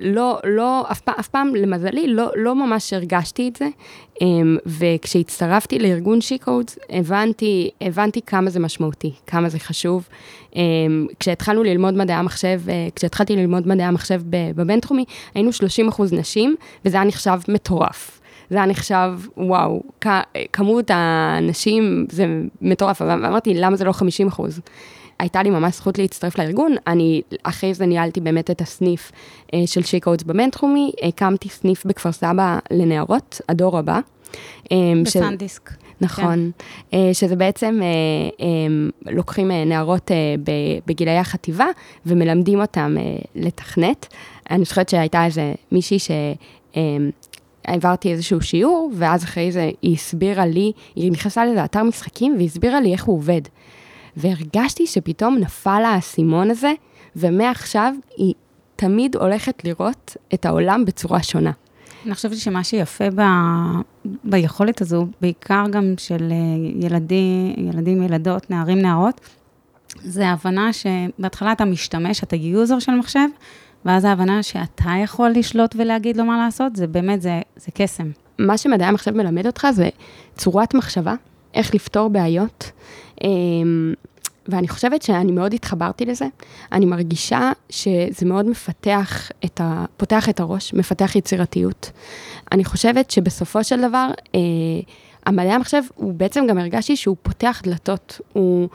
לא, לא, אף פעם, אף פעם, למזלי, לא, לא ממש הרגשתי את זה. אמ, וכשהצטרפתי לארגון שיקודס, הבנתי, הבנתי כמה זה משמעותי, כמה זה חשוב. אמ, כשהתחלנו ללמוד מדעי המחשב, אה, כשהתחלתי ללמוד מדעי המחשב בבינתחומי, היינו 30 אחוז נשים, וזה היה נחשב מטורף. זה היה נחשב, וואו, כמות הנשים זה מטורף, ואמרתי, למה זה לא 50 אחוז? הייתה לי ממש זכות להצטרף לארגון, אני אחרי זה ניהלתי באמת את הסניף אה, של שיקאוטס במנטרומי, הקמתי סניף בכפר סבא לנערות, הדור הבא. אה, בסנדיסק. ש... נכון, כן. אה, שזה בעצם, לוקחים נערות בגילאי החטיבה ומלמדים אותם לתכנת. אני חושבת שהייתה איזה מישהי ש... אה, העברתי איזשהו שיעור, ואז אחרי זה היא הסבירה לי, היא נכנסה לאיזה אתר משחקים והסבירה לי איך הוא עובד. והרגשתי שפתאום נפל האסימון הזה, ומעכשיו היא תמיד הולכת לראות את העולם בצורה שונה. אני חושבת שמה שיפה ב... ביכולת הזו, בעיקר גם של אה, ילדים, ילדים, ילדות, נערים, נערות, זה ההבנה שבהתחלה אתה משתמש, אתה יוזר של מחשב, ואז ההבנה שאתה יכול לשלוט ולהגיד לו מה לעשות, זה באמת, זה, זה קסם. מה שמדעי המחשב מלמד אותך זה צורת מחשבה, איך לפתור בעיות. אמ, ואני חושבת שאני מאוד התחברתי לזה. אני מרגישה שזה מאוד מפתח את ה... פותח את הראש, מפתח יצירתיות. אני חושבת שבסופו של דבר, אה, המדעי המחשב, הוא בעצם גם הרגשתי שהוא פותח דלתות. הוא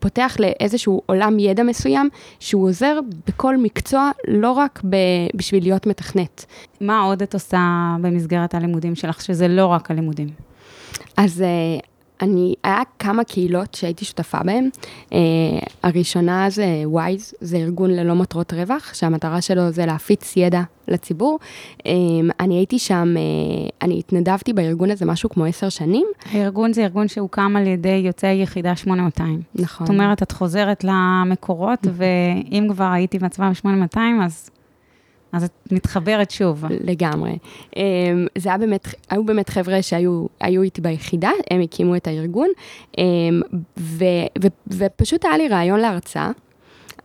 פותח לאיזשהו עולם ידע מסוים, שהוא עוזר בכל מקצוע, לא רק ב... בשביל להיות מתכנת. מה עוד את עושה במסגרת הלימודים שלך, שזה לא רק הלימודים? אז אה, אני, היה כמה קהילות שהייתי שותפה בהן. Uh, הראשונה זה וויז, זה ארגון ללא מטרות רווח, שהמטרה שלו זה להפיץ ידע לציבור. Um, אני הייתי שם, uh, אני התנדבתי בארגון הזה משהו כמו עשר שנים. הארגון זה ארגון שהוקם על ידי יוצאי יחידה 8200. נכון. זאת אומרת, את חוזרת למקורות, ואם כבר הייתי בצבא ב-8200, אז אז את מתחברת שוב. לגמרי. אמ, זה היה באמת, היו באמת חבר'ה שהיו איתי ביחידה, הם הקימו את הארגון, אמ, ו, ו, ופשוט היה לי רעיון להרצאה.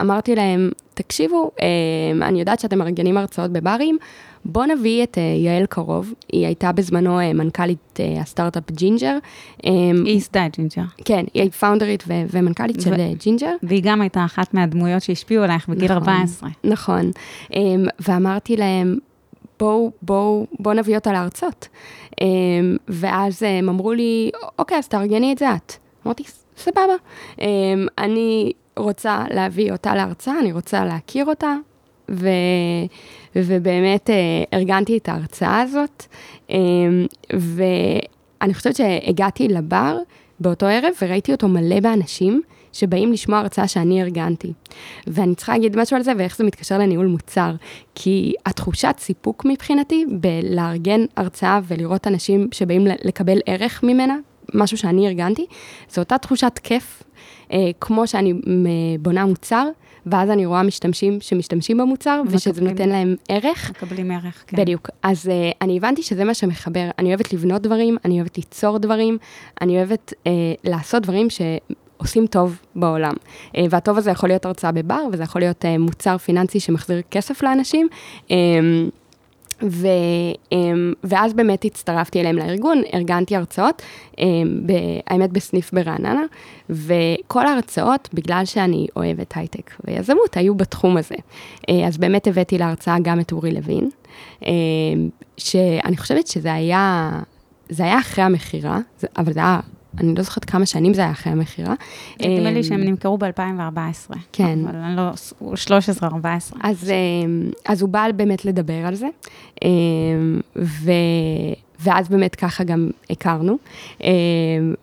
אמרתי להם, תקשיבו, אמ, אני יודעת שאתם מארגנים הרצאות בברים, בואו נביא את אה, יעל קרוב, היא הייתה בזמנו אה, מנכ"לית אה, הסטארט-אפ ג'ינג'ר. אמ, היא ייסדה את ג'ינג'ר. כן, היא פאונדרית ו- ומנכ"לית ו- של ג'ינג'ר. והיא גם הייתה אחת מהדמויות שהשפיעו עלייך בגיל נכון, 14. נכון, אמ, ואמרתי להם, בואו בוא, בוא נביא אותה להרצות. אמ, ואז הם אמרו לי, אוקיי, אז תארגני את זה את. אמרתי, סבבה. אני רוצה להביא אותה להרצאה, אני רוצה להכיר אותה, ו... ובאמת אה, ארגנתי את ההרצאה הזאת, אה, ואני חושבת שהגעתי לבר באותו ערב וראיתי אותו מלא באנשים שבאים לשמוע הרצאה שאני ארגנתי. ואני צריכה להגיד משהו על זה ואיך זה מתקשר לניהול מוצר, כי התחושת סיפוק מבחינתי בלארגן הרצאה ולראות אנשים שבאים לקבל ערך ממנה, משהו שאני ארגנתי, זו אותה תחושת כיף, אה, כמו שאני בונה מוצר. ואז אני רואה משתמשים שמשתמשים במוצר, מקבלים, ושזה נותן להם ערך. מקבלים ערך, כן. בדיוק. אז uh, אני הבנתי שזה מה שמחבר. אני אוהבת לבנות דברים, אני אוהבת ליצור דברים, אני אוהבת uh, לעשות דברים ש... עושים טוב בעולם. Uh, והטוב הזה יכול להיות הרצאה בבר, וזה יכול להיות uh, מוצר פיננסי שמחזיר כסף לאנשים. ו, אמ, ואז באמת הצטרפתי אליהם לארגון, ארגנתי הרצאות, אמ, האמת בסניף ברעננה, וכל ההרצאות, בגלל שאני אוהבת הייטק ויזמות, היו בתחום הזה. אה, אז באמת הבאתי להרצאה גם את אורי לוין, אמ, שאני חושבת שזה היה, זה היה אחרי המכירה, אבל זה היה אני לא זוכרת כמה שנים זה היה אחרי המכירה. נדמה לי שהם נמכרו ב-2014. כן. אבל אני לא, 13-14. אז, אמ, אז הוא בא באמת לדבר על זה, אמ, ו... ואז באמת ככה גם הכרנו, אמ,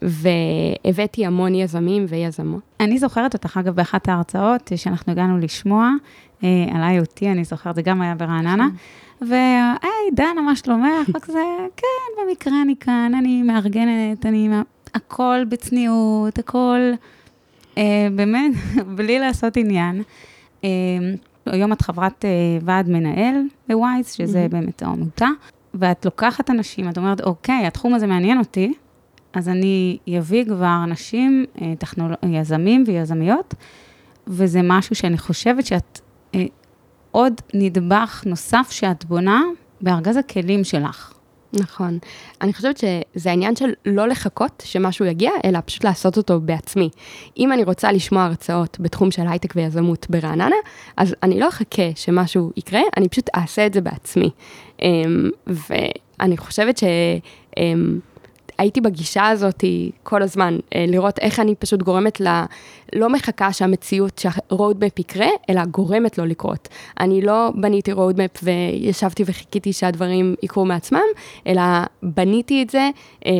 והבאתי המון יזמים ויזמות. אני זוכרת אותך, אגב, באחת ההרצאות שאנחנו הגענו לשמוע, אה, על IoT, אני זוכרת, זה גם היה ברעננה. כן. והי, דנה, מה שלומך? וכזה, כן, במקרה אני כאן, אני מארגנת, אני הכל בצניעות, הכל אה, באמת, בלי לעשות עניין. אה, היום את חברת אה, ועד מנהל בווייז, שזה mm-hmm. באמת עמותה, ואת לוקחת אנשים, את אומרת, אוקיי, התחום הזה מעניין אותי, אז אני אביא כבר אנשים, אה, טכנול... יזמים ויזמיות, וזה משהו שאני חושבת שאת, אה, עוד נדבך נוסף שאת בונה בארגז הכלים שלך. נכון. אני חושבת שזה העניין של לא לחכות שמשהו יגיע, אלא פשוט לעשות אותו בעצמי. אם אני רוצה לשמוע הרצאות בתחום של הייטק ויזמות ברעננה, אז אני לא אחכה שמשהו יקרה, אני פשוט אעשה את זה בעצמי. אמ, ואני חושבת ש... הייתי בגישה הזאת כל הזמן, אה, לראות איך אני פשוט גורמת ל... לא מחכה שהמציאות, שה roadmap יקרה, אלא גורמת לו לקרות. אני לא בניתי roadmap וישבתי וחיכיתי שהדברים יקרו מעצמם, אלא בניתי את זה אה,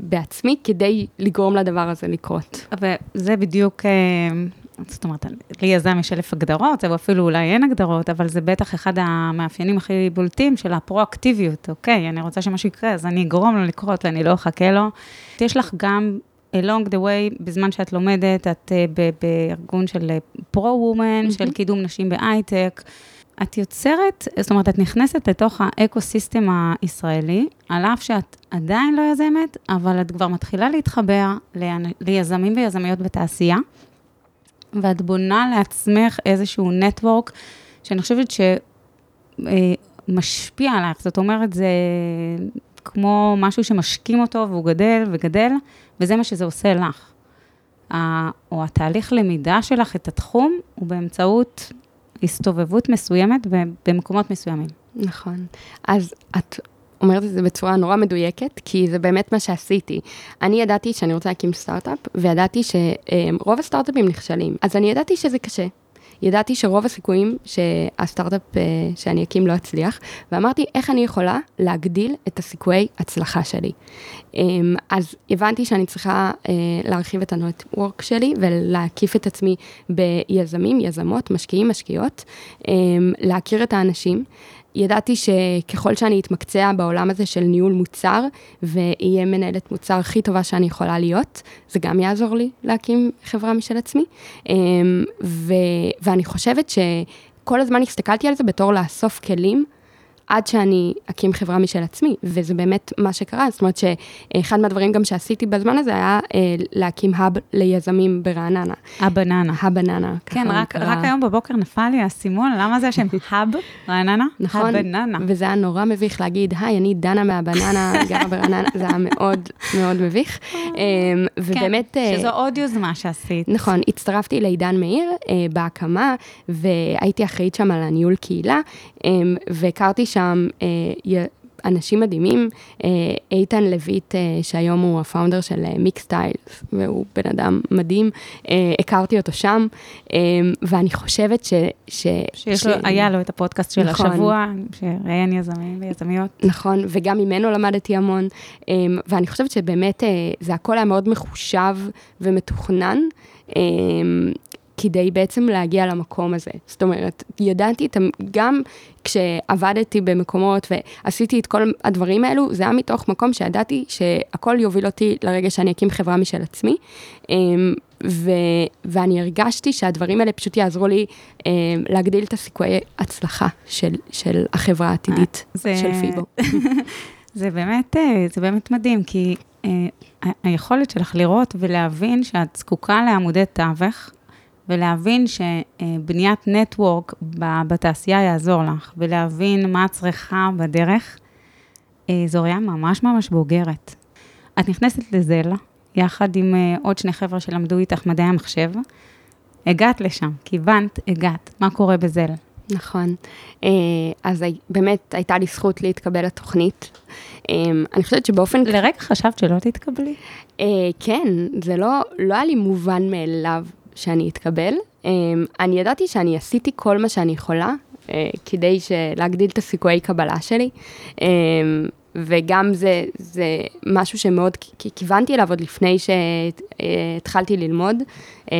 בעצמי כדי לגרום לדבר הזה לקרות. וזה בדיוק... אה... זאת אומרת, ליזם יש אלף הגדרות, או אפילו אולי אין הגדרות, אבל זה בטח אחד המאפיינים הכי בולטים של הפרואקטיביות, אוקיי, אני רוצה שמשהו יקרה, אז אני אגרום לו לקרות ואני לא אחכה לו. יש לך גם along the way, בזמן שאת לומדת, את אה, בארגון של פרו-וומן, mm-hmm. של קידום נשים בהייטק. את יוצרת, זאת אומרת, את נכנסת לתוך ה ecosystem הישראלי, על אף שאת עדיין לא יזמת, אבל את כבר מתחילה להתחבר ליזמים ויזמיות בתעשייה. ואת בונה לעצמך איזשהו נטוורק שאני חושבת שמשפיע עלייך, זאת אומרת, זה כמו משהו שמשקים אותו והוא גדל וגדל, וזה מה שזה עושה לך. או התהליך למידה שלך את התחום, הוא באמצעות הסתובבות מסוימת במקומות מסוימים. נכון. אז את אומרת את זה בצורה נורא מדויקת, כי זה באמת מה שעשיתי. אני ידעתי שאני רוצה להקים סטארט-אפ, וידעתי שרוב הסטארט-אפים נכשלים. אז אני ידעתי שזה קשה. ידעתי שרוב הסיכויים שהסטארט-אפ אה, שאני אקים לא יצליח, ואמרתי, איך אני יכולה להגדיל את הסיכויי הצלחה שלי. אמ, אז הבנתי שאני צריכה אה, להרחיב את הנטוורק שלי ולהקיף את עצמי ביזמים, יזמות, משקיעים, משקיעות, אמ, להכיר את האנשים. ידעתי שככל שאני אתמקצע בעולם הזה של ניהול מוצר, ואהיה מנהלת מוצר הכי טובה שאני יכולה להיות, זה גם יעזור לי להקים חברה משל עצמי. אמ, ו, ואני חושבת שכל הזמן הסתכלתי על זה בתור לאסוף כלים. עד שאני אקים חברה משל עצמי, וזה באמת מה שקרה, זאת אומרת שאחד מהדברים גם שעשיתי בזמן הזה היה אה, להקים האב ליזמים ברעננה. הבננה. הבננה. כן, רק, רק היום בבוקר נפל לי האסימון, למה זה השם האב רעננה? נכון, הבננה. וזה היה נורא מביך להגיד, היי, אני דנה מהבננה, גרה ברעננה, זה היה מאוד מאוד מביך. אה, ובאמת... כן, שזו עוד יוזמה שעשית. נכון, הצטרפתי לעידן מאיר אה, בהקמה, והייתי אחראית שם על הניהול קהילה, אה, והכרתי שם אה, אנשים מדהימים, אה, איתן לויט, אה, שהיום הוא הפאונדר של מיק סטיילס, והוא בן אדם מדהים, הכרתי אותו שם, ואני חושבת ש... ש שיש ש... לו, היה לו את הפודקאסט של נכון. השבוע, שראיין יזמים ויזמיות. נכון, וגם ממנו למדתי המון, ואני חושבת שבאמת זה הכל היה מאוד מחושב ומתוכנן. כדי בעצם להגיע למקום הזה. זאת אומרת, ידעתי, גם כשעבדתי במקומות ועשיתי את כל הדברים האלו, זה היה מתוך מקום שידעתי שהכל יוביל אותי לרגע שאני אקים חברה משל עצמי. אמ, ו, ואני הרגשתי שהדברים האלה פשוט יעזרו לי אמ, להגדיל את הסיכויי הצלחה של, של החברה העתידית, זה, של פיבו. זה באמת, אה, זה באמת מדהים, כי אה, היכולת שלך לראות ולהבין שאת זקוקה לעמודי תווך, ולהבין שבניית נטוורק בתעשייה יעזור לך, ולהבין מה את צריכה בדרך, אה, זו ראייה ממש ממש בוגרת. את נכנסת לזלה, יחד עם אה, עוד שני חבר'ה שלמדו איתך מדעי המחשב. הגעת לשם, כיוונת, הגעת. מה קורה בזל? נכון. אה, אז באמת הייתה לי זכות להתקבל לתוכנית. אני חושבת שבאופן... לרגע חשבת שלא תתקבלי? כן, זה לא, לא היה לי מובן מאליו שאני אתקבל. אמ, אני ידעתי שאני עשיתי כל מה שאני יכולה אה, כדי להגדיל את הסיכויי קבלה שלי. וגם זה, זה משהו שמאוד כיוונתי אליו עוד לפני שהתחלתי ללמוד אמ,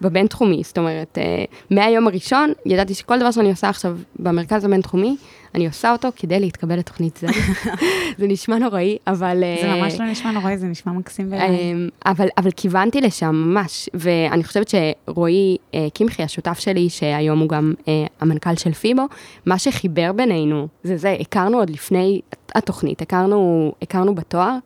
בבינתחומי. זאת אומרת, אה, מהיום הראשון ידעתי שכל דבר שאני עושה עכשיו במרכז הבינתחומי, אני עושה אותו כדי להתקבל לתוכנית זה. זה נשמע נוראי, אבל... זה אה, ממש לא נשמע נוראי, זה נשמע מקסים בעיניי. אבל, אבל כיוונתי לשם ממש, ואני חושבת שרועי אה, קמחי, השותף שלי, שהיום הוא גם אה, המנכ"ל של פיבו, מה שחיבר בינינו זה זה, הכרנו עוד לפני התוכנית, הכרנו, הכרנו בתואר.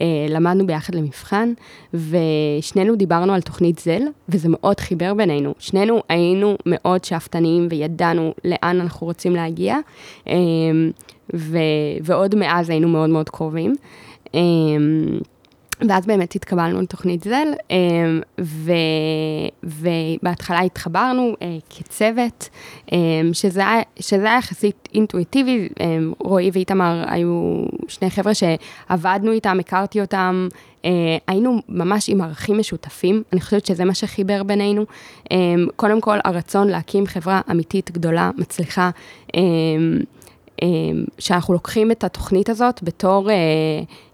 אה, למדנו ביחד למבחן, ושנינו דיברנו על תוכנית זל, וזה מאוד חיבר בינינו. שנינו היינו מאוד שאפתניים וידענו לאן אנחנו רוצים להגיע, אה, ו- ועוד מאז היינו מאוד מאוד קרובים. ואז באמת התקבלנו לתוכנית זל, אמ, ו, ובהתחלה התחברנו אה, כצוות, אמ, שזה היה יחסית אינטואיטיבי, אמ, רועי ואיתמר היו שני חבר'ה שעבדנו איתם, הכרתי אותם, אה, היינו ממש עם ערכים משותפים, אני חושבת שזה מה שחיבר בינינו. קודם כל, הרצון להקים חברה אמיתית, גדולה, מצליחה. אמ, שאנחנו לוקחים את התוכנית הזאת בתור אה,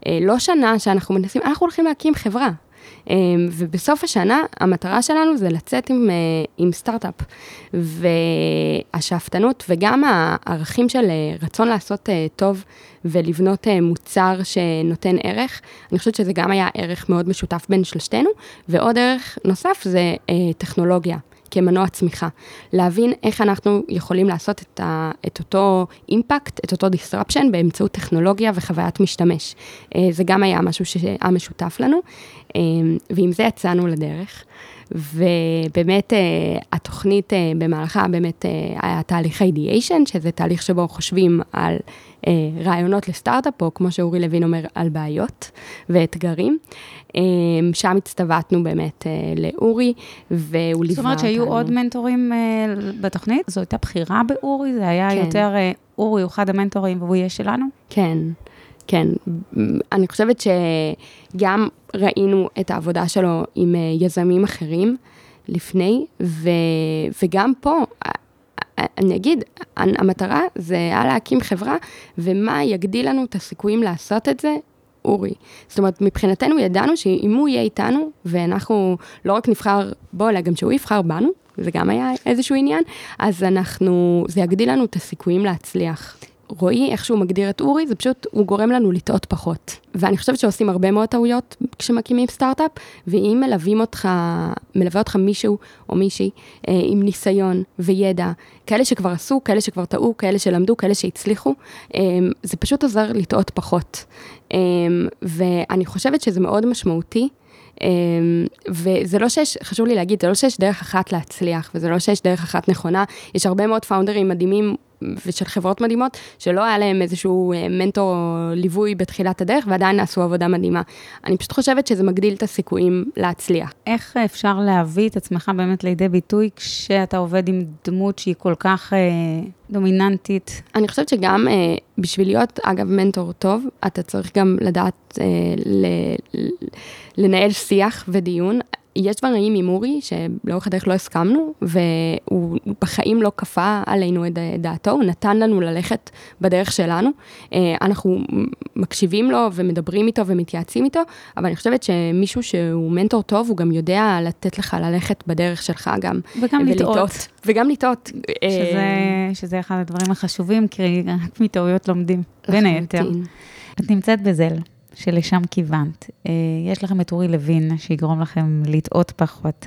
אה, לא שנה שאנחנו מנסים, אנחנו הולכים להקים חברה. אמ, ובסוף השנה המטרה שלנו זה לצאת עם, אה, עם סטארט-אפ. והשאפתנות וגם הערכים של רצון לעשות טוב ולבנות מוצר שנותן ערך, אני חושבת שזה גם היה ערך מאוד משותף בין שלושתנו, ועוד ערך נוסף זה טכנולוגיה. כמנוע צמיחה. להבין איך אנחנו יכולים לעשות את, ה, את אותו אימפקט, את אותו disruption באמצעות טכנולוגיה וחוויית משתמש. אה, זה גם היה משהו שהיה משותף לנו, אה, ועם זה יצאנו לדרך. ובאמת התוכנית במהלכה באמת היה תהליך אידיאשן, שזה תהליך שבו חושבים על רעיונות לסטארט-אפ, או כמו שאורי לוין אומר, על בעיות ואתגרים. שם הצטוותנו באמת לאורי, והוא ליווה אותנו. זאת אומרת שהיו עוד מנטורים בתוכנית? זו הייתה בחירה באורי? זה היה כן. יותר, אורי הוא אחד המנטורים והוא יהיה שלנו? כן. כן, אני חושבת שגם ראינו את העבודה שלו עם יזמים אחרים לפני, ו, וגם פה, אני אגיד, המטרה זה היה להקים חברה, ומה יגדיל לנו את הסיכויים לעשות את זה? אורי. זאת אומרת, מבחינתנו ידענו שאם הוא יהיה איתנו, ואנחנו לא רק נבחר בו, אלא גם שהוא יבחר בנו, זה גם היה איזשהו עניין, אז אנחנו, זה יגדיל לנו את הסיכויים להצליח. רועי, איך שהוא מגדיר את אורי, זה פשוט, הוא גורם לנו לטעות פחות. ואני חושבת שעושים הרבה מאוד טעויות כשמקימים סטארט-אפ, ואם מלווים אותך, מלווה אותך מישהו או מישהי אה, עם ניסיון וידע, כאלה שכבר עשו, כאלה שכבר טעו, כאלה שלמדו, כאלה שהצליחו, אה, זה פשוט עוזר לטעות פחות. אה, ואני חושבת שזה מאוד משמעותי. Um, וזה לא שיש, חשוב לי להגיד, זה לא שיש דרך אחת להצליח, וזה לא שיש דרך אחת נכונה, יש הרבה מאוד פאונדרים מדהימים ושל חברות מדהימות, שלא היה להם איזשהו אה, מנטור או ליווי בתחילת הדרך, ועדיין עשו עבודה מדהימה. אני פשוט חושבת שזה מגדיל את הסיכויים להצליח. איך אפשר להביא את עצמך באמת לידי ביטוי כשאתה עובד עם דמות שהיא כל כך אה, דומיננטית? אני חושבת שגם אה, בשביל להיות, אגב, מנטור טוב, אתה צריך גם לדעת אה, ל, לנהל שיח ודיון. יש דברים עם אורי שלאורך הדרך לא הסכמנו, והוא בחיים לא כפה עלינו את דעתו, הוא נתן לנו ללכת בדרך שלנו. אה, אנחנו מקשיבים לו ומדברים איתו ומתייעצים איתו, אבל אני חושבת שמישהו שהוא מנטור טוב, הוא גם יודע לתת לך ללכת בדרך שלך גם. וגם לטעות. וגם לטעות. אה, שזה, שזה אחד הדברים החשובים, כי רק מטעויות לומדים, בין היתר. את נמצאת בזל. שלשם כיוונת. אה, יש לכם את אורי לוין, שיגרום לכם לטעות פחות.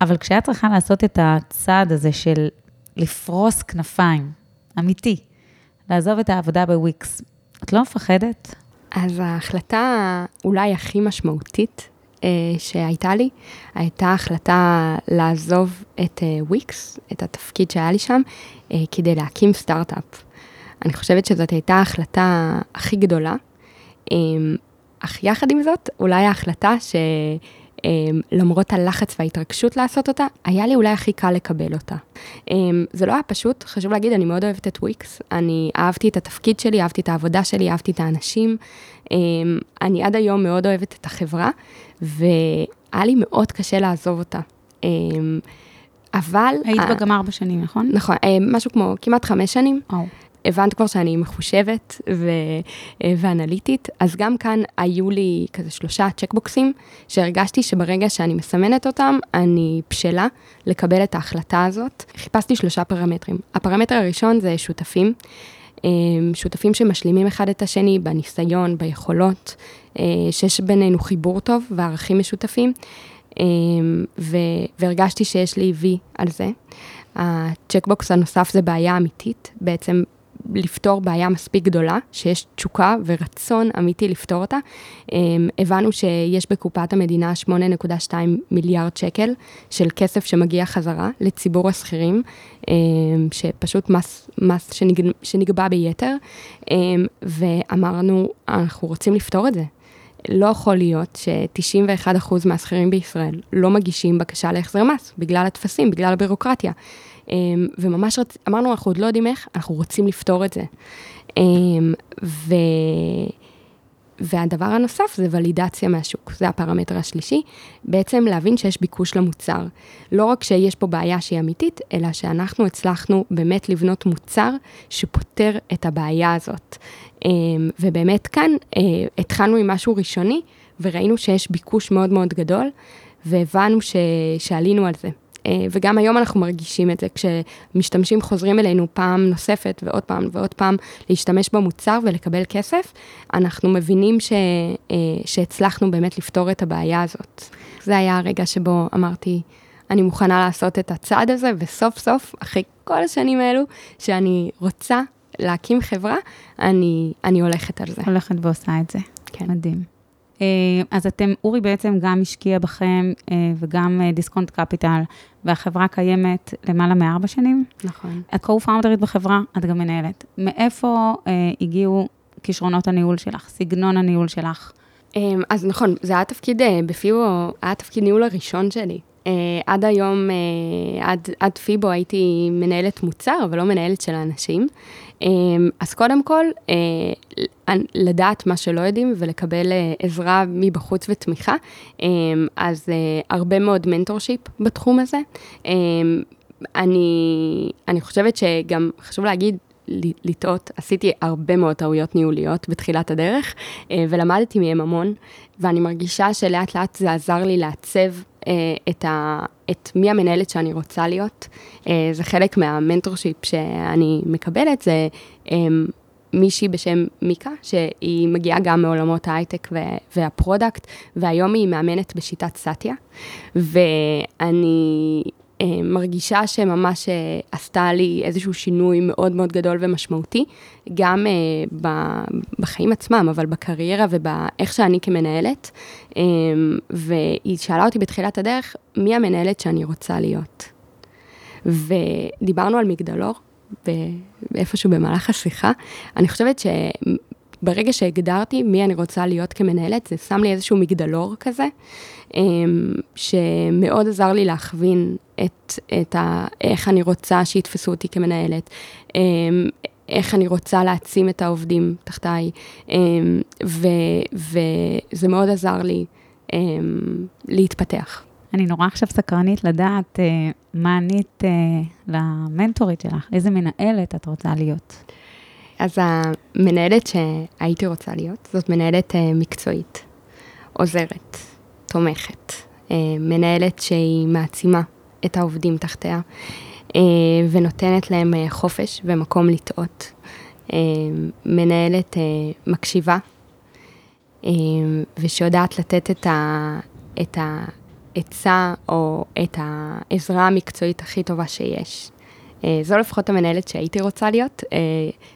אבל כשאת צריכה לעשות את הצעד הזה של לפרוס כנפיים, אמיתי, לעזוב את העבודה בוויקס, את לא מפחדת? אז ההחלטה אולי הכי משמעותית אה, שהייתה לי, הייתה החלטה לעזוב את אה, וויקס, את התפקיד שהיה לי שם, אה, כדי להקים סטארט-אפ. אני חושבת שזאת הייתה ההחלטה הכי גדולה, אך יחד עם זאת, אולי ההחלטה שלמרות הלחץ וההתרגשות לעשות אותה, היה לי אולי הכי קל לקבל אותה. אמ, זה לא היה פשוט, חשוב להגיד, אני מאוד אוהבת את וויקס, אני אהבתי את התפקיד שלי, אהבתי את העבודה שלי, אהבתי את האנשים. אמ, אני עד היום מאוד אוהבת את החברה, והיה לי מאוד קשה לעזוב אותה. אבל... היית בה גם ארבע שנים, נכון? נכון, משהו כמו כמעט חמש שנים. Oh. הבנת כבר שאני מחושבת ו- ואנליטית, אז גם כאן היו לי כזה שלושה צ'קבוקסים, שהרגשתי שברגע שאני מסמנת אותם, אני בשלה לקבל את ההחלטה הזאת. חיפשתי שלושה פרמטרים. הפרמטר הראשון זה שותפים. אמ, שותפים שמשלימים אחד את השני בניסיון, ביכולות, אה, שיש בינינו חיבור טוב וערכים משותפים, אמ, והרגשתי שיש לי וי על זה. הצ'קבוקס הנוסף זה בעיה אמיתית, בעצם לפתור בעיה מספיק גדולה, שיש תשוקה ורצון אמיתי לפתור אותה. אמ, הבנו שיש בקופת המדינה 8.2 מיליארד שקל של כסף שמגיע חזרה לציבור השכירים, אמ, שפשוט מס, מס שנג, שנגבה ביתר, אמ, ואמרנו, אנחנו רוצים לפתור את זה. לא יכול להיות ש-91% מהשכירים בישראל לא מגישים בקשה להחזר מס, בגלל הטפסים, בגלל הבירוקרטיה. אמ, וממש רצ... אמרנו, אנחנו עוד לא יודעים איך, אנחנו רוצים לפתור את זה. אמ, ו... והדבר הנוסף זה ולידציה מהשוק, זה הפרמטר השלישי, בעצם להבין שיש ביקוש למוצר. לא רק שיש פה בעיה שהיא אמיתית, אלא שאנחנו הצלחנו באמת לבנות מוצר שפותר את הבעיה הזאת. אמ, ובאמת כאן אה, התחלנו עם משהו ראשוני, וראינו שיש ביקוש מאוד מאוד גדול, והבנו ש... שעלינו על זה. אה, וגם היום אנחנו מרגישים את זה, כשמשתמשים חוזרים אלינו פעם נוספת ועוד פעם ועוד פעם להשתמש במוצר ולקבל כסף, אנחנו מבינים ש, אה, שהצלחנו באמת לפתור את הבעיה הזאת. זה היה הרגע שבו אמרתי, אני מוכנה לעשות את הצעד הזה, וסוף סוף, אחרי כל השנים האלו, שאני רוצה להקים חברה, אני, אני הולכת על זה. הולכת ועושה את זה. כן. מדהים. אה, אז אתם, אורי בעצם גם השקיע בכם אה, וגם אה, דיסקונט קפיטל, והחברה קיימת למעלה מארבע שנים. נכון. את co-founderית בחברה, את גם מנהלת. מאיפה הגיעו כישרונות הניהול שלך, סגנון הניהול שלך? אז נכון, זה היה תפקיד, בפיבו, היה תפקיד ניהול הראשון שלי. עד היום, עד, עד פיבו הייתי מנהלת מוצר, אבל לא מנהלת של האנשים. אז קודם כל, לדעת מה שלא יודעים ולקבל uh, עזרה מבחוץ ותמיכה. Um, אז uh, הרבה מאוד מנטורשיפ בתחום הזה. Um, אני, אני חושבת שגם חשוב להגיד, לטעות, עשיתי הרבה מאוד טעויות ניהוליות בתחילת הדרך, ולמדתי מהם המון, ואני מרגישה שלאט לאט זה עזר לי לעצב אה, את, ה, את מי המנהלת שאני רוצה להיות. אה, זה חלק מה mentorship שאני מקבלת, זה אה, מישהי בשם מיקה, שהיא מגיעה גם מעולמות ההייטק וה product, והיום היא מאמנת בשיטת סאטיה, ואני אה, מרגישה שממש אה, עשתה לי איזשהו שינוי מאוד מאוד גדול ומשמעותי, גם אה, בחיים עצמם, אבל בקריירה ובאיך שאני כמנהלת. והיא שאלה אותי בתחילת הדרך, מי המנהלת שאני רוצה להיות? ודיברנו על מגדלור, ואיפשהו במהלך השיחה. אני חושבת ש... ברגע שהגדרתי מי אני רוצה להיות כמנהלת, זה שם לי איזשהו מגדלור כזה, אמ, שמאוד עזר לי להכווין את, את ה, איך אני רוצה שיתפסו אותי כמנהלת, אמ, איך אני רוצה להעצים את העובדים תחתיי, אמ, וזה מאוד עזר לי להתפתח. אני נורא עכשיו סקרנית לדעת uh, מה ענית uh, למנטורית שלך, איזה מנהלת את רוצה להיות. אז המנהלת שהייתי רוצה להיות, זאת מנהלת uh, מקצועית, עוזרת, תומכת, uh, מנהלת שהיא מעצימה את העובדים תחתיה, uh, ונותנת להם uh, חופש ומקום לטעות. Uh, מנהלת uh, מקשיבה, uh, ושיודעת לתת את, ה, את העצה או את העזרה המקצועית הכי טובה שיש. אה, זו לפחות המנהלת שהייתי רוצה להיות. אה,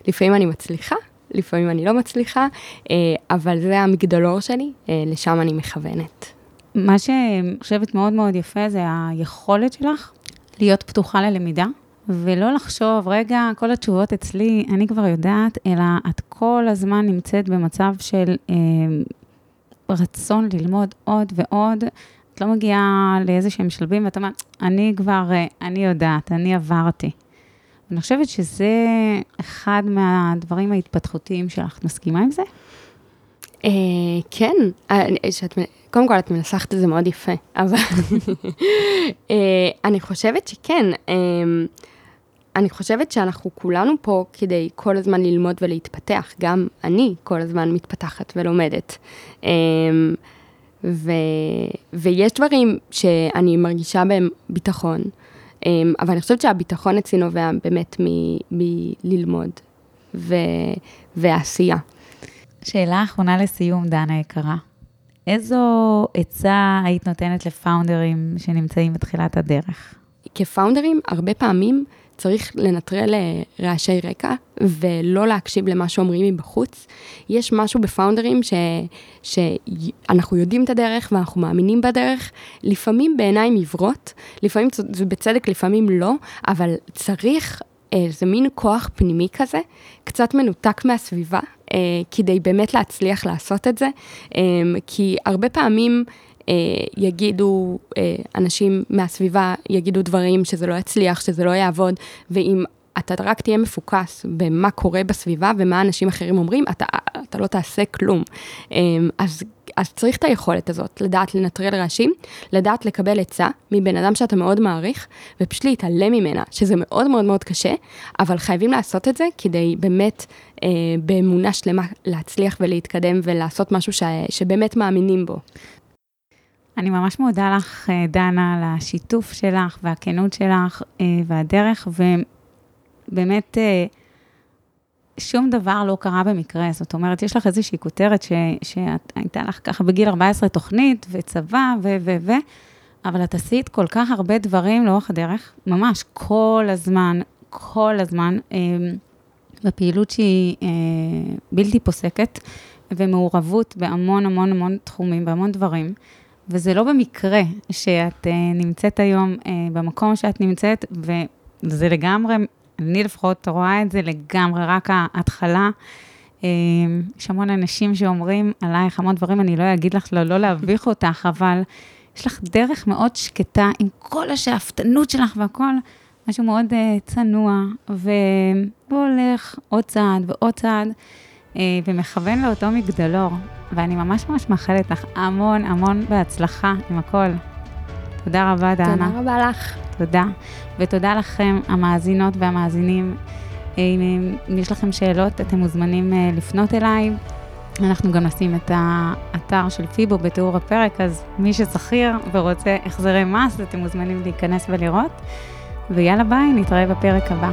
לפעמים אני מצליחה, לפעמים אני לא מצליחה, אה, אבל זה המגדלור שלי, לשם אני מכוונת. מה שאני חושבת מאוד מאוד יפה זה היכולת שלך להיות פתוחה ללמידה, ולא לחשוב, רגע, כל התשובות אצלי, אני כבר יודעת, אלא את כל הזמן נמצאת במצב של אה, רצון ללמוד עוד ועוד. את לא מגיעה לאיזה שהם שלבים, ואת אומרת, אני כבר, אה, אני יודעת, אני עברתי. אני חושבת שזה אחד מהדברים ההתפתחותיים שלך. את מסכימה עם זה? אה, כן, אה, קודם כל את מנסחת את זה מאוד יפה, אבל אני חושבת שכן. אני חושבת שאנחנו כולנו פה כדי כל הזמן ללמוד ולהתפתח, גם אני כל הזמן מתפתחת ולומדת. ו, ויש דברים שאני מרגישה בהם ביטחון, אמ, אבל אני חושבת שהביטחון אצלי נובע באמת מללמוד ו, ועשייה. שאלה אחרונה לסיום, דנה יקרה. איזו עצה היית נותנת לפאונדרים שנמצאים בתחילת הדרך? כפאונדרים, הרבה פעמים צריך לנטרל אה, רעשי רקע ולא להקשיב למה שאומרים מבחוץ. יש משהו בפאונדרים ש, שאנחנו יודעים את הדרך ואנחנו מאמינים בדרך, לפעמים בעיניים עיוורות, לפעמים זה בצדק, לפעמים לא, אבל צריך איזה מין כוח פנימי כזה, קצת מנותק מהסביבה, אה, כדי באמת להצליח לעשות את זה, אה, כי הרבה פעמים אה, יגידו, אה, אנשים מהסביבה יגידו דברים שזה לא יצליח, שזה לא יעבוד, ואם אתה רק תהיה מפוקס במה קורה בסביבה ומה אנשים אחרים אומרים, אתה, אתה לא תעשה כלום. אה, אז, אז צריך את היכולת הזאת, לדעת לנטרל רעשים, לדעת לקבל עצה מבן אדם שאתה מאוד מעריך, ופשוט להתעלם ממנה, שזה מאוד מאוד מאוד קשה, אבל חייבים לעשות את זה כדי באמת, אה, באמונה שלמה, להצליח ולהתקדם ולעשות משהו ש, שבאמת מאמינים בו. אני ממש מודה לך, אה, דנה, על השיתוף שלך והכנות שלך אה, והדרך, ובאמת, אה, שום דבר לא קרה במקרה. זאת אומרת, יש לך איזושהי כותרת שהייתה לך ככה בגיל 14 תוכנית וצבא ו... ו... ו... אבל את עשית כל כך הרבה דברים לאורך הדרך, ממש כל הזמן, כל הזמן, בפעילות שהיא בלתי פוסקת, ומעורבות בהמון המון המון תחומים, בהמון דברים. וזה לא במקרה שאת נמצאת היום במקום שאת נמצאת, וזה לגמרי, אני לפחות רואה את זה לגמרי, רק ההתחלה. יש המון אנשים שאומרים עלייך המון דברים, אני לא אגיד לך לא, לא להביך אותך, אבל יש לך דרך מאוד שקטה, עם כל השאפתנות שלך והכול, משהו מאוד צנוע, והוא הולך עוד צעד ועוד צעד, ומכוון לאותו מגדלור. ואני ממש ממש מאחלת לך המון המון בהצלחה עם הכל. תודה רבה, דנה. תודה רבה לך. תודה. ותודה לכם, המאזינות והמאזינים. אם, אם יש לכם שאלות, אתם מוזמנים uh, לפנות אליי. אנחנו גם נשים את האתר של פיבו בתיאור הפרק, אז מי ששכיר ורוצה החזרי מס, אתם מוזמנים להיכנס ולראות. ויאללה ביי, נתראה בפרק הבא.